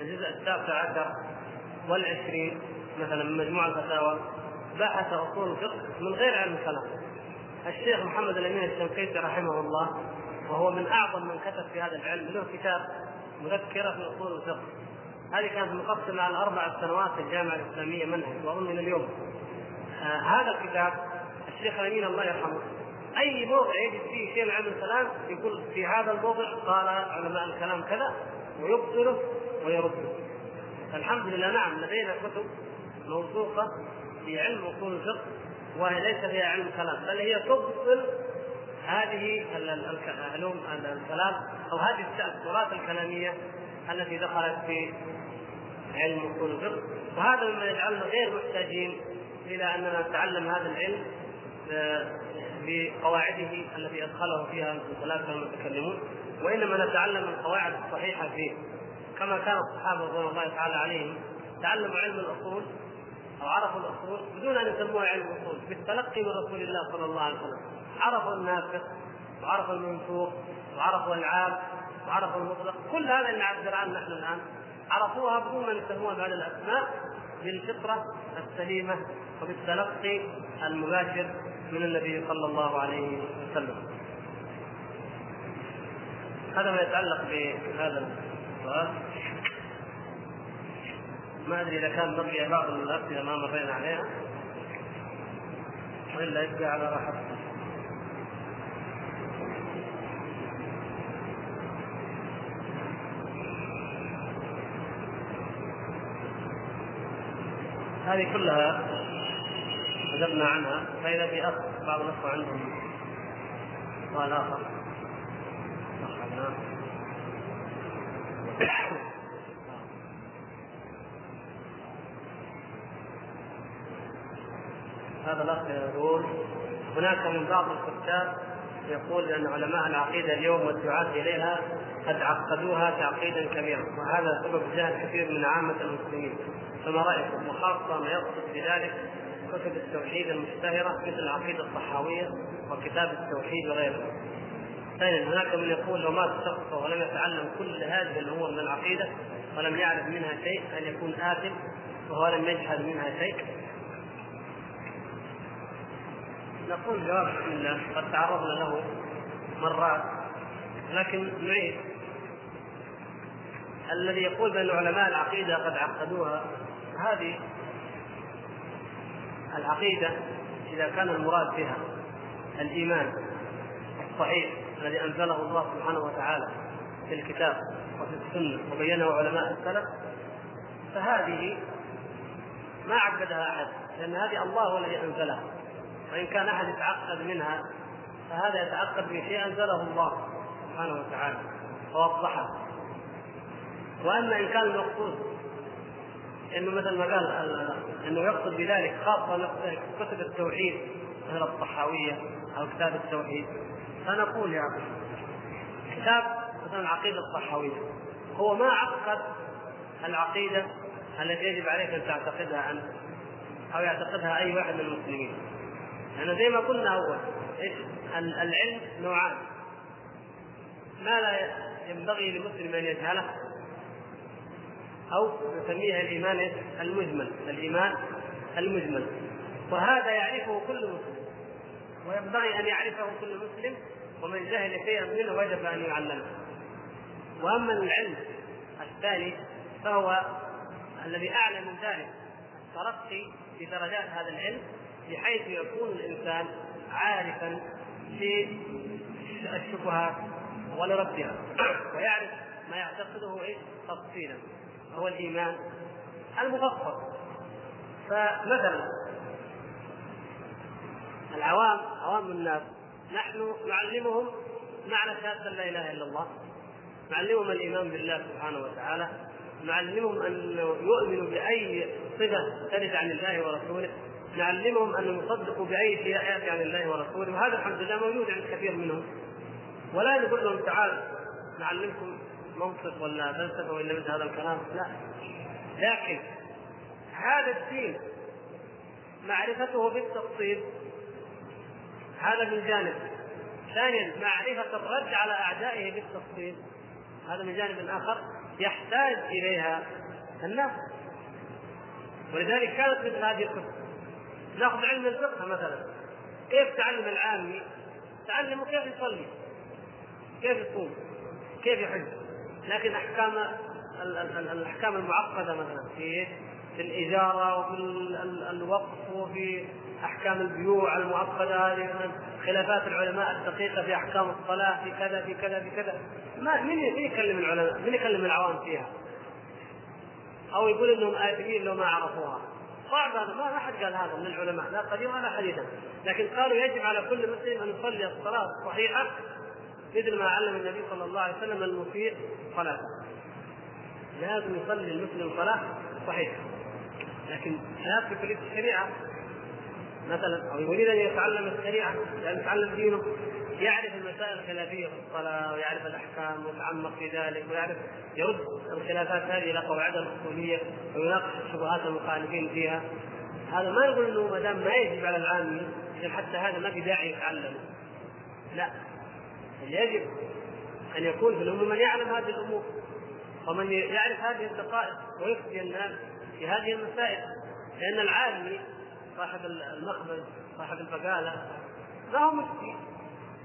الجزء التاسع عشر والعشرين مثلا من مجموع الفتاوى بحث أصول الفقه من غير علم كلام الشيخ محمد الأمين الشنقيطي رحمه الله وهو من أعظم من كتب في هذا العلم له كتاب مذكرة في أصول الفقه. هذه كانت مقسمه على أربع سنوات في الجامعة الإسلامية منهج وأظن من اليوم. آه هذا الكتاب الشيخ الأمين الله يرحمه. أي موضع يجد فيه شيء من علم الكلام يقول في هذا الموضع قال علماء الكلام كذا ويبطله ويرده. الحمد لله نعم لدينا كتب موثوقة في علم أصول الفقه وهي ليس فيها علم كلام بل هي تبطل هذه علوم الكلام أو هذه التأثرات الكلامية التي دخلت في علم أصول الفقه. وهذا مما يجعلنا غير محتاجين إلى أننا نتعلم هذا العلم بقواعده التي أدخله فيها الثلاثه المتكلمون وإنما نتعلم القواعد الصحيحة فيه. كما كان الصحابة رضوان الله تعالى عليهم تعلموا علم الأصول أو عرفوا الأصول بدون أن يسموها علم الأصول بالتلقي من رسول الله صلى الله عليه وسلم. عرفوا الناسخ وعرفوا المنسوخ وعرفوا العام وعرفوا المطلق. كل هذا اللي نعبر عنه نحن الآن عرفوها بدون ان يسموها بهذه الأسماء بالفطرة السليمة وبالتلقي المباشر من النبي صلى الله عليه وسلم. هذا ما يتعلق بهذا السؤال. ما أدري إذا كان بقي بعض الأسئلة ما مرينا عليها. والا يبقى على راحتكم هذه كلها أجبنا عنها فإذا في أخ بعض الأخوة عندهم سؤال آخر. هذا الأخ يقول هناك من بعض الكتاب يقول بأن علماء العقيدة اليوم والدعاة إليها قد عقدوها تعقيدا كبيرا وهذا سبب جهل كثير من عامة المسلمين فما رأيكم وخاصة ما يقصد بذلك كتب التوحيد المشتهرة مثل العقيدة الصحاوية وكتاب التوحيد وغيره. ثانيا هناك من يقول لو مات شخص ولم يتعلم كل هذه الأمور من العقيدة ولم يعرف منها شيء أن يكون آثم وهو لم يجهل منها شيء. نقول جواب بسم الله قد تعرضنا له مرات لكن نعيد. الذي يقول بأن علماء العقيدة قد عقدوها هذه العقيدة إذا كان المراد بها الإيمان الصحيح الذي أنزله الله سبحانه وتعالى في الكتاب وفي السنة وبينه علماء السلف فهذه ما عقدها أحد لأن هذه الله هو الذي أنزلها. وإن كان أحد يتعقد منها فهذا يتعقد بشيء انزله الله سبحانه وتعالى ووضحه وأما إن كان المقصود إنه مثل ما قال إنه يقصد بذلك خاصة كتب التوحيد مثل الطحاوية أو كتاب التوحيد فنقول يا أخي كتاب مثلا العقيدة الطحاوية هو ما عقد العقيدة التي يجب عليك أن تعتقدها انت أو يعتقدها أي واحد من المسلمين. لأن زي ما قلنا إيش؟ العلم نوعان. ما لا ينبغي لمسلم أن يجهله؟ أو نسميها الإيمان المجمل الإيمان المجمل. وهذا يعرفه كل مسلم. وينبغي أن يعرفه كل مسلم ومن جهل شيئا منه وجب أن يعلمه. وأما العلم الثاني فهو الذي أعلى من ذلك. الترقي في درجات هذا العلم بحيث يكون الإنسان عارفا للشبهات ولردها ويعرف ما يعتقده إيش تفصيلا هو الإيمان المفصل فمثلا العوام عوام الناس نحن نعلمهم معنى شهاده لا إله إلا الله نعلمهم الإيمان بالله سبحانه وتعالى نعلمهم ان يؤمنوا بأي صفة ترد عن الله ورسوله نعلمهم أن يصدقوا بأي شيء يأتي عن الله ورسوله وهذا الحمد لله موجود عند كثير منهم. ولا نقول لهم تعال نعلمكم منطق ولا فلسفة ولا مثل هذا الكلام. لا. لكن هذا الدين معرفته بالتفصيل هذا من جانب. ثانيا معرفة الرد على أعدائه بالتفصيل هذا من جانب آخر. يحتاج إليها الناس. ولذلك كانت مثل هذه الكتب ناخذ علم الفقه مثلا. كيف تعلم العامي تعلمه كيف يصلي كيف يصوم كيف يحج. لكن أحكام الأحكام المعقدة مثلا في في الإجارة وفي الوقف وفي أحكام البيوع المعقدة هذه خلافات العلماء الدقيقة في أحكام الصلاة في كذا في كذا في كذا. ما من يكلم العلماء؟ من يكلم العوام فيها؟ أو يقول إنهم اثمين لو ما عرفوها. صعب هذا ما احد قال هذا من العلماء لا قديما ولا حديثا. لكن قالوا يجب على كل مسلم أن يصلي الصلاة الصحيحة مثل ما علم النبي صلى الله عليه وسلم المسيء صلاته. لازم يصلي المسلم صلاه صحيحة. لكن لا كليه الشريعة مثلا أو يريد أن يتعلم الشريعة يعني يتعلم دينه. يعرف المسائل الخلافية في الصلاة ويعرف الأحكام ويتعمق في ذلك ويعرف يرد الخلافات هذه إلى قواعدها الاصوليه ويناقش شبهات المخالفين فيها. هذا ما يقول إنه ما دام ما يجب على العامي حتى هذا ما في داعي يتعلم لا. يجب أن يكون في الأمة من يعلم هذه الأمور ومن يعرف هذه الدقائق ويفتي الناس في هذه المسائل. لأن العالم صاحب المخبز صاحب البقالة ما هو مفتي.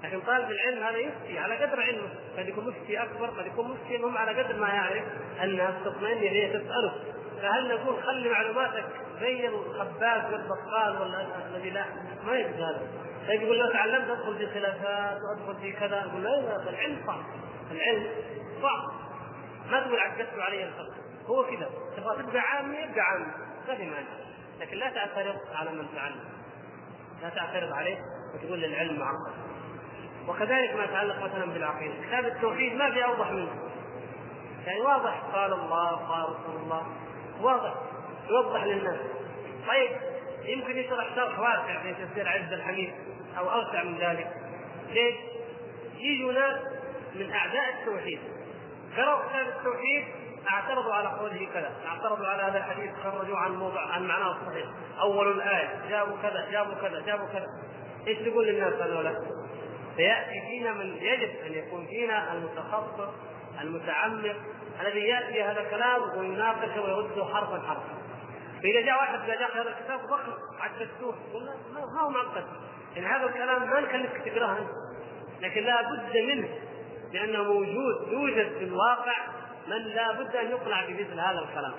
لكن طالب العلم هذا يفتي على قدر علمه. قد يكون مفتي أكبر قد يكون مفتي المهم على قدر ما يعرف الناس تطمئن اليه تسأله. فهل نقول خلي معلوماتك زي الخباز والبقال ولا الذي لا ما يجوز هذا. طيب يقول لو تعلمت أدخل في خلافات وأدخل في كذا يقول لا العلم صعب. العلم صعب. ما تقول عكست علي الفقه هو كذا. تبغى تبقى عامي ابقى عامي ما في مانع. لكن لا تعترض على من تعلم. لا تعترض عليه وتقول للعلم معقد وكذلك ما يتعلق مثلا بالعقيدة. كتاب التوحيد ما في أوضح منه. يعني واضح. قال الله قال رسول الله. واضح. يوضح للناس. طيب يمكن يشرح شرح واسع في تفسير عز الحميد أو أوسع من ذلك. ليش؟ يجوا ناس من أعداء التوحيد. قرأوا كتاب التوحيد اعترضوا على قوله كذا، اعترضوا على هذا الحديث خرجوا عن موضع عن معناه الصحيح، أول الآية جابوا كذا جابوا كذا جابوا كذا، إيش تقول للناس هذولا؟ فيأتي فينا من يجب أن يكون فينا المتخصص المتعمق الذي يأتي هذا الكلام ويناقشه ويرده حرفا حرفا. فإذا جاء واحد قال يا أخي هذا الكتاب ضخم عدلتوه قلنا ما هو معقد يعني هذا الكلام ما نكلفك تقرأه لكن لا بد منه لأنه موجود يوجد في الواقع من لا بد أن يقنع بمثل هذا الكلام.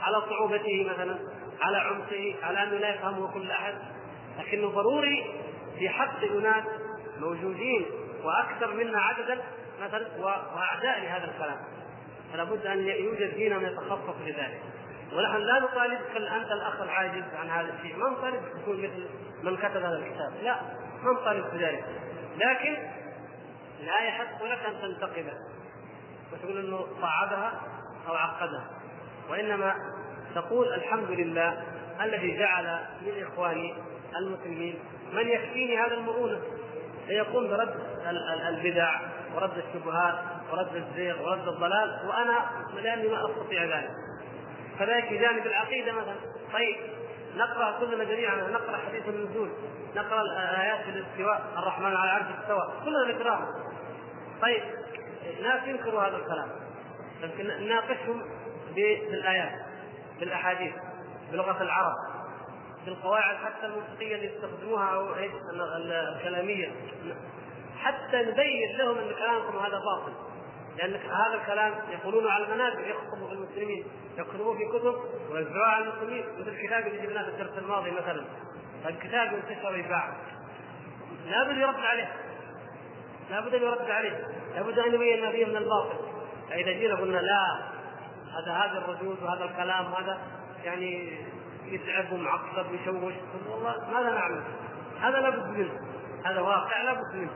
على صعوبته مثلا على عمقه على انه لا يفهمه كل أحد. لكنه ضروري في حق اناس موجودين وأكثر منا عددا مثلا وأعداء لهذا الكلام. فلا بد أن يوجد فينا من يتخصص لذلك. ونحن لا نطالبك أنت الأخ العاجز عن هذا الشيء، ما نطالبك تكون مثل من كتب هذا الكتاب، لا ما نطالب بذلك، لكن لا يحق لك أن تنتقده. وتقول إنه صعبها أو عقدها. وإنما تقول الحمد لله الذي جعل من إخواني المسلمين من يكفيني هذا المرونه ليقوم برد البدع ورد الشبهات ورد الزيغ ورد الضلال وأنا لأني ما أستطيع ذلك. كذلك في جانب العقيدة مثلا. طيب نقرأ كلنا جميعا نقرأ حديث النزول نقرأ الايات في الاستواء الرحمن على العرش استوى كلنا نقرأها. طيب ناس ينكروا هذا الكلام لكن نناقشهم بالآيات بالأحاديث بلغة العرب. بالقواعد حتى المنطقيه اللي يستخدموها أو الكلامية. حتى نبين لهم إن كلامكم هذا باطل. لأن هذا الكلام يقولون على المنابر يخطبوا في المسلمين يكتبوه في كتب ويوزعوه على المسلمين. مثل الكتاب اللي جبناه في الدرس الماضي مثلا. الكتاب ينتشر ويباع لابد يرد عليه. لابد أن يرد عليه. لابد أن يبين ما فيه من الباطل. فإذا جينا قلنا لا هذا هذا الردود وهذا الكلام هذا يعني يتعب ومعقد ويشوش والله ماذا نعمل؟ هذا لابد منه. هذا واقع لابد منه.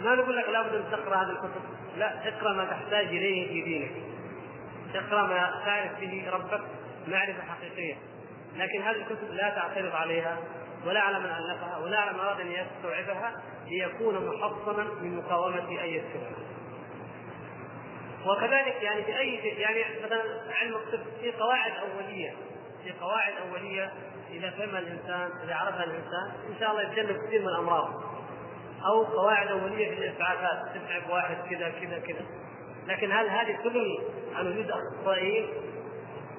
ما نقول لك لابد أن تقرأ هذه الكتب. لا اقرأ ما تحتاج إليه في دينك. اقرأ ما تعرف به ربك معرفة حقيقية. لكن هذه الكتب لا تعترض عليها ولا على من ألفها ولا على من أراد أن يستوعبها ليكون محصنا من مقاومة أي شبهه وكذلك يعني في أي شيء يعني مثلا علم الطب في قواعد أولية. في قواعد أولية إذا فهم الإنسان إذا عرفها الإنسان إن شاء الله يتجنب كثير من الأمراض. أو قواعد أولية في الاسعافات تتعب واحد كذا كذا كذا. لكن هل هذه تغني عن وجود اخصائيين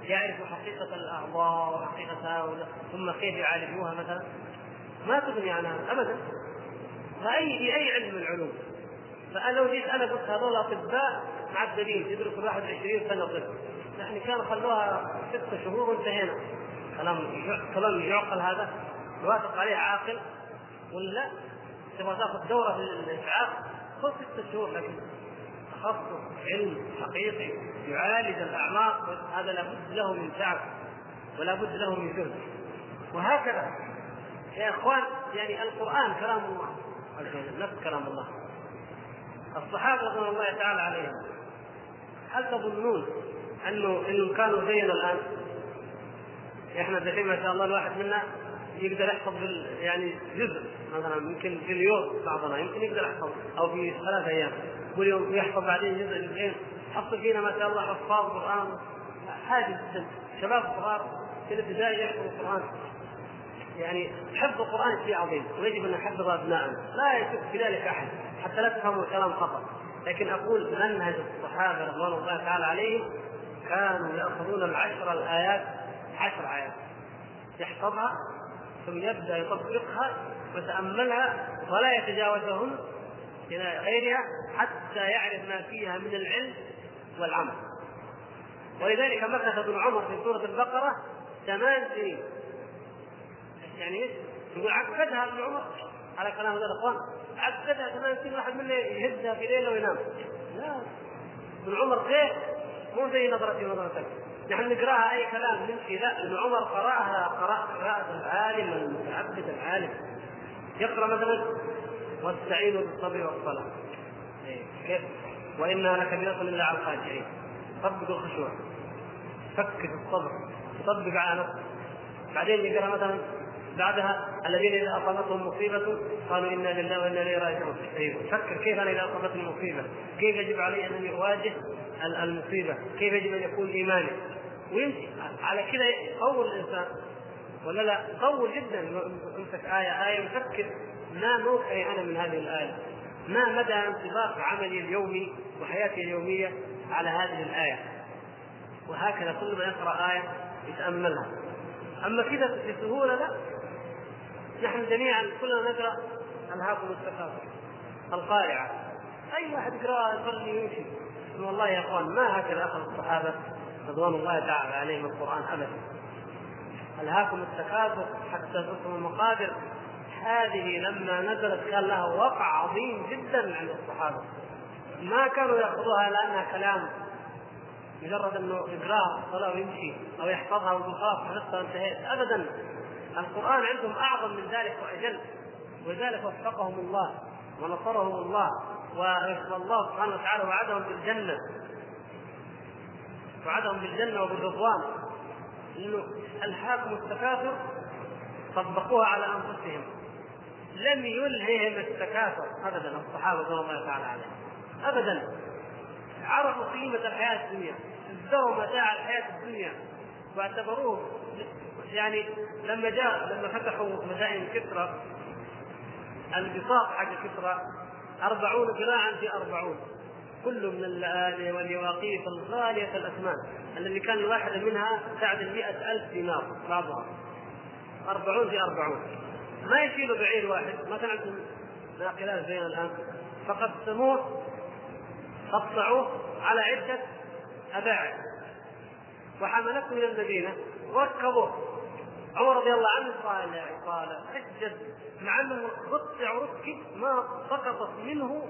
يعرفوا حقيقة الأعضاء وحقيقتها ثم كيف يعالجوها مثلا؟ ما تغني عنها ابدا. فاي في أي علم من العلوم. فأنا لو جيت أنا قلت هذول أطباء معدلين يدرسوا 21 سنة طب. يعني كانوا خلوها ست شهور وانتهينا. كلام كلام يعقل هذا. يوافق عليه عاقل. ولا تبغى تاخذ دورة في الاسعاف خذ ست شهور لكن تخصص علم حقيقي يعالج الأعماق. هذا لابد له من تعب ولا بد له من جهد. وهكذا يا إخوان يعني القرآن كلام الله عز وجل نفس كلام الله. الصحابة رضوان الله تعالى عليهم. هل تظنون أنه انهم كانوا زينا الآن؟ إحنا دحين ما شاء الله الواحد منا يقدر يحفظ يعني جزء مثلا يمكن في اليوم بعضنا يمكن يقدر يحفظ أو في ثلاث أيام. كل يوم يحفظ بعدين جزء جزئين حصل فينا ما شاء الله حفاظ قرآن حاجة جدا. شباب صغار في الابتدائي يحفظوا القران يعني حفظ القرآن شيء عظيم ويجب أن نحفظ ابنائنا لا يشك في ذلك أحد حتى لا تفهموا الكلام خطا لكن أقول منهج الصحابة رضوان الله تعالى عليهم كانوا يأخذون العشر الآيات عشر آيات. يحفظها ثم يبدأ يطبقها ويتأملها ولا يتجاوزهن إلى غيرها حتى يعرف ما فيها من العلم والعمل. ولذلك مكث ابن عمر في سورة البقرة ثمان سنين. يعني؟ يقول عقدها ابن عمر على كلام هذا الإخوان. عقدها ثمان سنين واحد منا يهزها في ليلة وينام. لا. ابن عمر غير. مو زي نظرتي ونظرتك نحن نقرأها أي كلام نمشي لا ابن عمر قراها قراءة قراءة العالم المتعبد العالم. يقرأ مثلا واستعينوا بالصبر والصلاة. إيه، كيف؟ وإنها لكبيرة إلا على الخاشعين. طبقوا الخشوع. فك في الصبر. طبق على نفسك بعدين يقرأ مثلا بعدها الذين إذا أصابتهم مصيبة قالوا إنا لله وإنا إليه راجعون. فكر كيف أنا إذا أصابتني مصيبة؟ كيف يجب علي أن أواجه المصيبة. كيف يجب أن يكون إيماني؟ ويمشي. على كذا يطول الإنسان. ولا لا؟ طول جدا. امسك آية. آية يفكر ما موقعي أنا من هذه الآية. ما مدى انطباق عملي اليومي وحياتي اليومية على هذه الآية؟ وهكذا كل ما يقرأ آية يتأملها. أما كذا بسهوله لا. نحن جميعا كلنا نقرأ ألهاكم التكاثر. القارعة. أي واحد يقرا يصلي ويمشي. والله يا إخوان ما هكذا أخذ الصحابة رضوان الله تعالى عليهم القرآن ابدا. الهاكم التكاثر حتى تصلوا المقادر هذه لما نزلت كان لها وقع عظيم جدا عند الصحابة. ما كانوا يأخذوها لانها كلام مجرد إنه يقراها الصلاه ويمشي أو يحفظها ويقول خلاص حفظتها وانتهيت ابدا. القرآن عندهم أعظم من ذلك وأجل ولذلك وفقهم الله ونصرهم الله. والله سبحانه وتعالى وعدهم بالجنة. وعدهم بالجنة وبالرضوان. انه الهاكم التكاثر طبقوها على أنفسهم. لم يلههم التكاثر ابدا. الصحابة رضي الله تعالى عليهم ابدا. عرفوا قيمة الحياة الدنيا. ازدروا متاع الحياة الدنيا. واعتبروه يعني لما جاء لما فتحوا مدائن كسرى البساط حق كسرى أربعون ذراعا في أربعون. كل من اللآلئ واليواقيت الغالية الأثمان. الذي كان الواحدة منها تعدل مئة ألف دينار. بعضها. أربعون في أربعون. ما يشيلوا بعير واحد. ما كان عندهم ناقلات زينا الآن فقسموه قطعوه على عدة أباعد. وحملته إلى المدينة. وركبوه. عمر رضي الله عنه قال قال حجد مع انه قطع وركب ما سقطت منه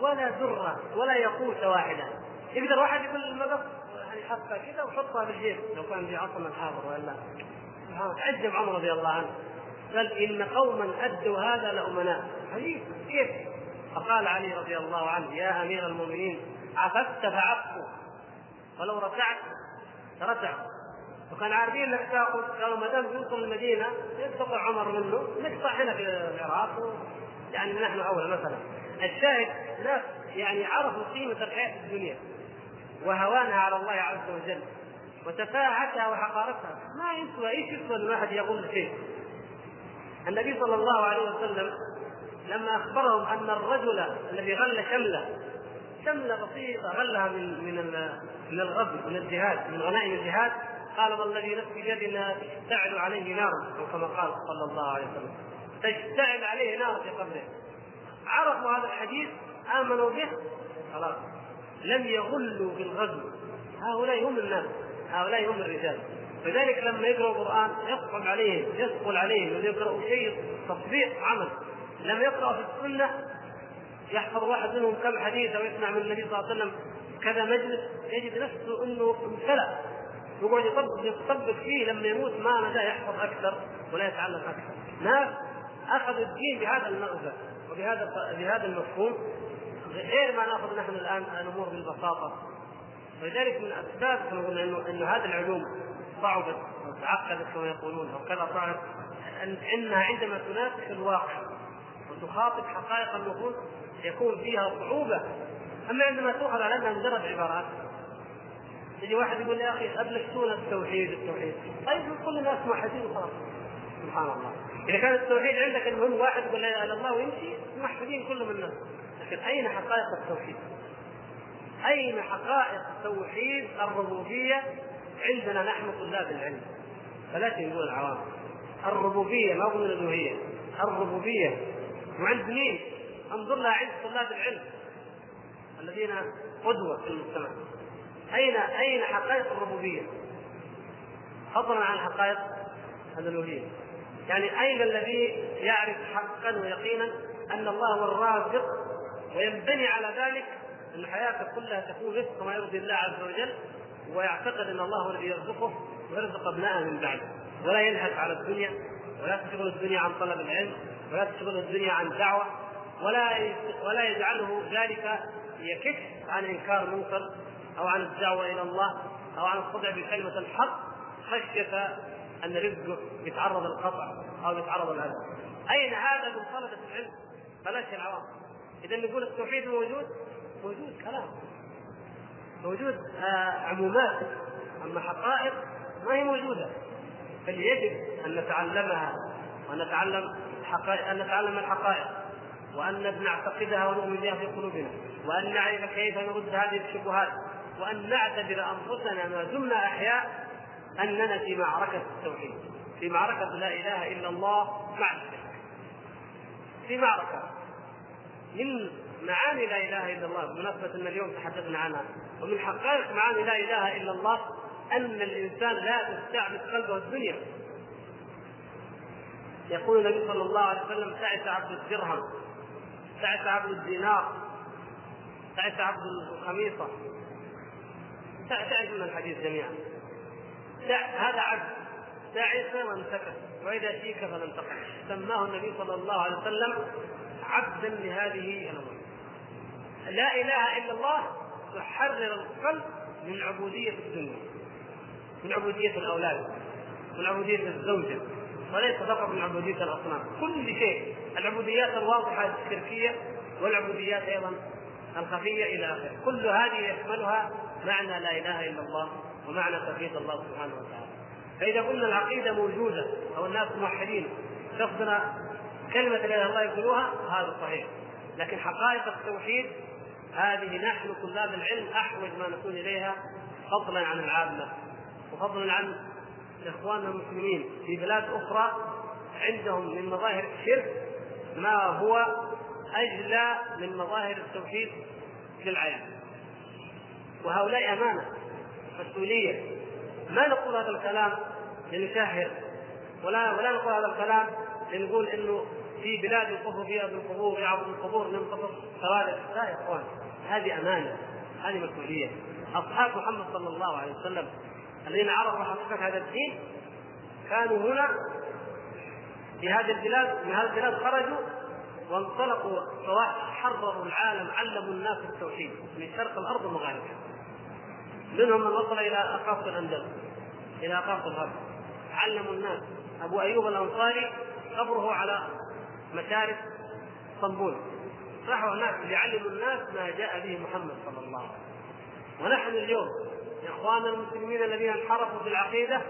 ولا ذرة ولا يقوت واحدة يقدر واحد يقول المقص يعني حطها كذا وحطها في الجيب لو كان في عصرنا الحاضر ولا عجب عمر رضي الله عنه. قال إن قوما أدوا هذا لأمناء. حديث كيف فقال علي رضي الله عنه يا أمير المؤمنين عففت فعفوا ولو ركعت ركع وكان عارفين انك تأخذ قالوا ما دام يوصل المدينة يستطيع عمر منه نقطع هنا في العراق يعني نحن اولى مثلا. الشاهد ناس يعني عرفوا قيمة الحياة الدنيا وهوانها على الله عز وجل وتفاهتها وحقارتها. ما يسوى إيش يسوى إن واحد يقول شيء النبي صلى الله عليه وسلم لما أخبرهم أن الرجل الذي غل شملة شملة بسيطة غلها من من من الغزو من الجهاد من غنائم الجهاد قال والذي نفسي بيدنا تشتعل عليه نار أو كما قال صلى الله عليه وسلم. تشتعل عليه نار في قبره. عرفوا هذا الحديث آمنوا به خلاص. لم يغلوا في الغزو هؤلاء هم الناس هؤلاء هم الرجال. لذلك لما يقرأوا القرآن يصعب عليهم يثقل عليهم. أن يقرأوا شيء تطبيق عمل. لما يقرأوا في السنة يحفظ واحد منهم كم حديث أو يسمع من النبي صلى الله عليه وسلم كذا مجلس يجد نفسه أنه امتلأ. يقعد يطبق يطبق فيه لما يموت ما مدى يحفظ أكثر ولا يتعلم أكثر. ناس أخذوا الدين بهذا المغزى وبهذا بهذا المفهوم. غير ما نأخذ نحن الآن الأمور بالبساطة. ولذلك من أسباب كما قلنا انه إنه هذه العلوم صعبت وتعقدت كما يقولون أو كذا صعبت إنها عندما تناقش الواقع وتخاطب حقائق النفوس يكون فيها صعوبة. أما عندما تؤخذ على أنها مجرد عبارات يجي واحد يقول يا أخي ابلغتونا التوحيد التوحيد. طيب كل الناس موحدين وخلاص سبحان الله. إذا كان التوحيد عندك المهم واحد يقول لا إله إلا الله ويمشي موحدين كلهم الناس. لكن أين حقائق التوحيد؟ أين حقائق توحيد الربوبية عندنا نحن طلاب العلم؟ فلا تقول العوام الربوبية ما أقول الألوهية؟ الربوبية وعند مين؟ انظر لها عند طلاب العلم. الذين قدوة في المجتمع. أين أين حقائق الربوبية؟ فضلا عن حقائق الألوهية. يعني أين الذي يعرف حقا ويقينا أن الله هو الرازق وينبني على ذلك أن حياته كلها تكون وفق ما يرضي الله عز وجل ويعتقد أن الله هو الذي يرزقه ويرزق أبنائه من بعده ولا يلهث على الدنيا ولا تشغل الدنيا عن طلب العلم ولا تشغل الدنيا عن دعوة ولا ولا يجعله ذلك يكف عن إنكار منكر أو عن الدعوة إلى الله أو عن الخضع بكلمة الحق خشية أن رزقه يتعرض للقطع أو يتعرض للاذى. أين هذا من طلبة العلم؟ بلاش العوام. إذا نقول التوحيد موجود موجود كلام موجود آه عمومات أما حقائق ما هي موجودة بل يجب أن نتعلمها وان نتعلم حقائق أن نتعلم الحقائق وأن نعتقدها ونؤمن بها في قلوبنا وأن نعرف كيف نرد هذه الشبهات وأن نعتبر أنفسنا ما دمنا أحياء اننا في معركة التوحيد. في معركة لا إله إلا الله مع الشرك. في معركة من معاني لا إله إلا الله بمناسبة أن اليوم تحدثنا عنها ومن حقائق معاني لا إله إلا الله أن الإنسان لا تستعبد قلبه الدنيا. يقول النبي صلى الله عليه وسلم تعس عبد الدرهم تعس عبد الدينار تعس عبد الخميصة. تعس من الحديث جميعا. هذا عبد. تعس وانتكس وإذا شيك فلم تقل. سماه النبي صلى الله عليه وسلم عبدا لهذه الأمور. لا إله إلا الله تحرر القلب من عبودية الدنيا من عبودية الأولاد من عبودية الزوجة وليس فقط من عبودية الأصنام. كل شيء العبوديات الواضحة الشركية والعبوديات أيضا الخفية إلى آخره. كل هذه يشملها معنى لا إله إلا الله ومعنى توحيد الله سبحانه وتعالى. فإذا قلنا العقيدة موجودة أو الناس موحدين شخصنا كلمة لا إله إلا الله يقولوها هذا صحيح. لكن حقائق التوحيد هذه نحن طلاب العلم أحوج ما نكون إليها فضلا عن العامة. وفضلا عن إخواننا المسلمين. في بلاد أخرى عندهم من مظاهر الشرك ما هو أجلى من مظاهر التوحيد في وهؤلاء أمانة مسؤولية. ما نقول هذا الكلام لنشهر ولا ولا نقول هذا الكلام لنقول إنه في بلاد يطوف فيها بالقبور يعبد القبور ننتصر ثوابت لا يا إخوان هذه أمانة هذه مسؤولية. أصحاب محمد صلى الله عليه وسلم الذين عرفوا حقيقة هذا الدين كانوا هنا في هذه البلاد من هذه البلاد خرجوا وانطلقوا سواء حرروا العالم علموا الناس التوحيد. من شرق الأرض ومغاربها منهم من وصل إلى اقاصي الأندلس إلى اقاصي الغرب. علموا الناس. أبو أيوب الأنصاري قبره على مشارف اسطنبول راحوا هناك ليعلموا الناس ما جاء به محمد صلى الله عليه وسلم. ونحن اليوم اخواننا المسلمين الذين انحرفوا في العقيدة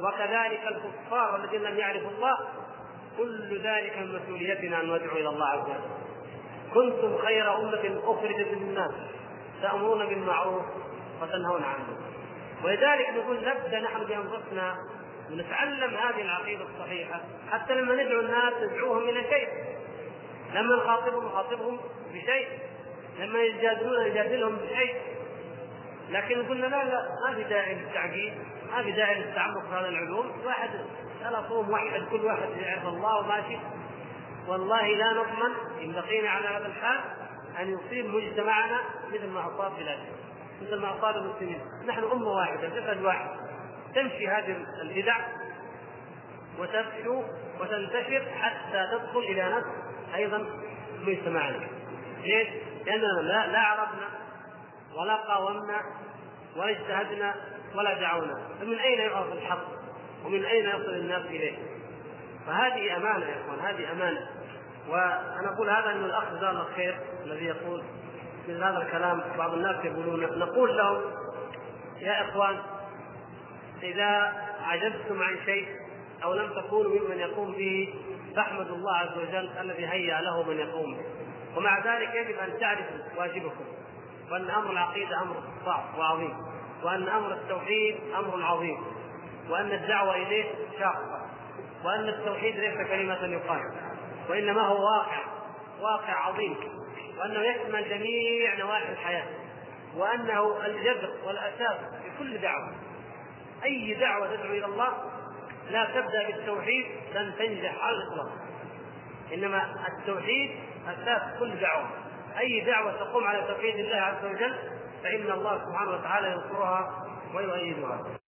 وكذلك الكفار الذين لم يعرفوا الله كل ذلك من مسؤوليتنا أن ندعو إلى الله عز وجل. كنتم خير أمة أخرجت للناس تأمرون بالمعروف وتنهون عنه. ولذلك نقول نبدا نحن بأنفسنا نتعلم هذه العقيدة الصحيحة حتى لما ندعو الناس ندعوهم إلى شيء. لما نخاطبهم نخاطبهم بشيء. لما يجادلون نجادلهم بشيء. لكن قلنا لا لا ما في داعي للتعقيد ما في داعي للتعمق في هذه العلوم. واحد الاصوم واحد كل واحد يعرف الله وماشي. والله لا نضمن إن بقينا على هذا الحال أن يصيب مجتمعنا مثل ما اصاب بلاده مثل ما اصاب المسلمين. نحن أمة واحدة جسد واحد. تمشي هذه البدع وتفشو وتنتشر حتى تدخل إلى نفس أيضا مجتمعنا ليش؟ لأننا لا لا عرفنا ولا قاومنا ولا اجتهدنا ولا دعونا. فمن أين يعرف الحق؟ ومن أين يصل الناس إليه؟ فهذه أمانة يا إخوان هذه أمانة. وأنا أقول هذا أن الأخ جزاه الله خير الذي يقول مثل هذا الكلام بعض الناس يقولون نقول لهم يا إخوان إذا عجزتم عن شيء أو لم تكونوا ممن يقوم به فاحمدوا الله عز وجل الذي هيأ له من يقوم به. ومع ذلك يجب أن تعرفوا واجبكم وأن أمر العقيدة أمر صعب وعظيم وأن أمر التوحيد أمر عظيم وأن الدعوة إليه شاقة وأن التوحيد ليس كلمة يقال وإنما هو واقع واقع عظيم. وأنه يشمل جميع نواحي الحياة وأنه الجذر والاساس في كل دعوة. أي دعوة تدعو إلى الله لا تبدأ بالتوحيد لن تنجح على الإطلاق. إنما التوحيد أساس كل دعوة. أي دعوة تقوم على توحيد الله عز وجل فإن الله سبحانه وتعالى ينصرها ويؤيدها.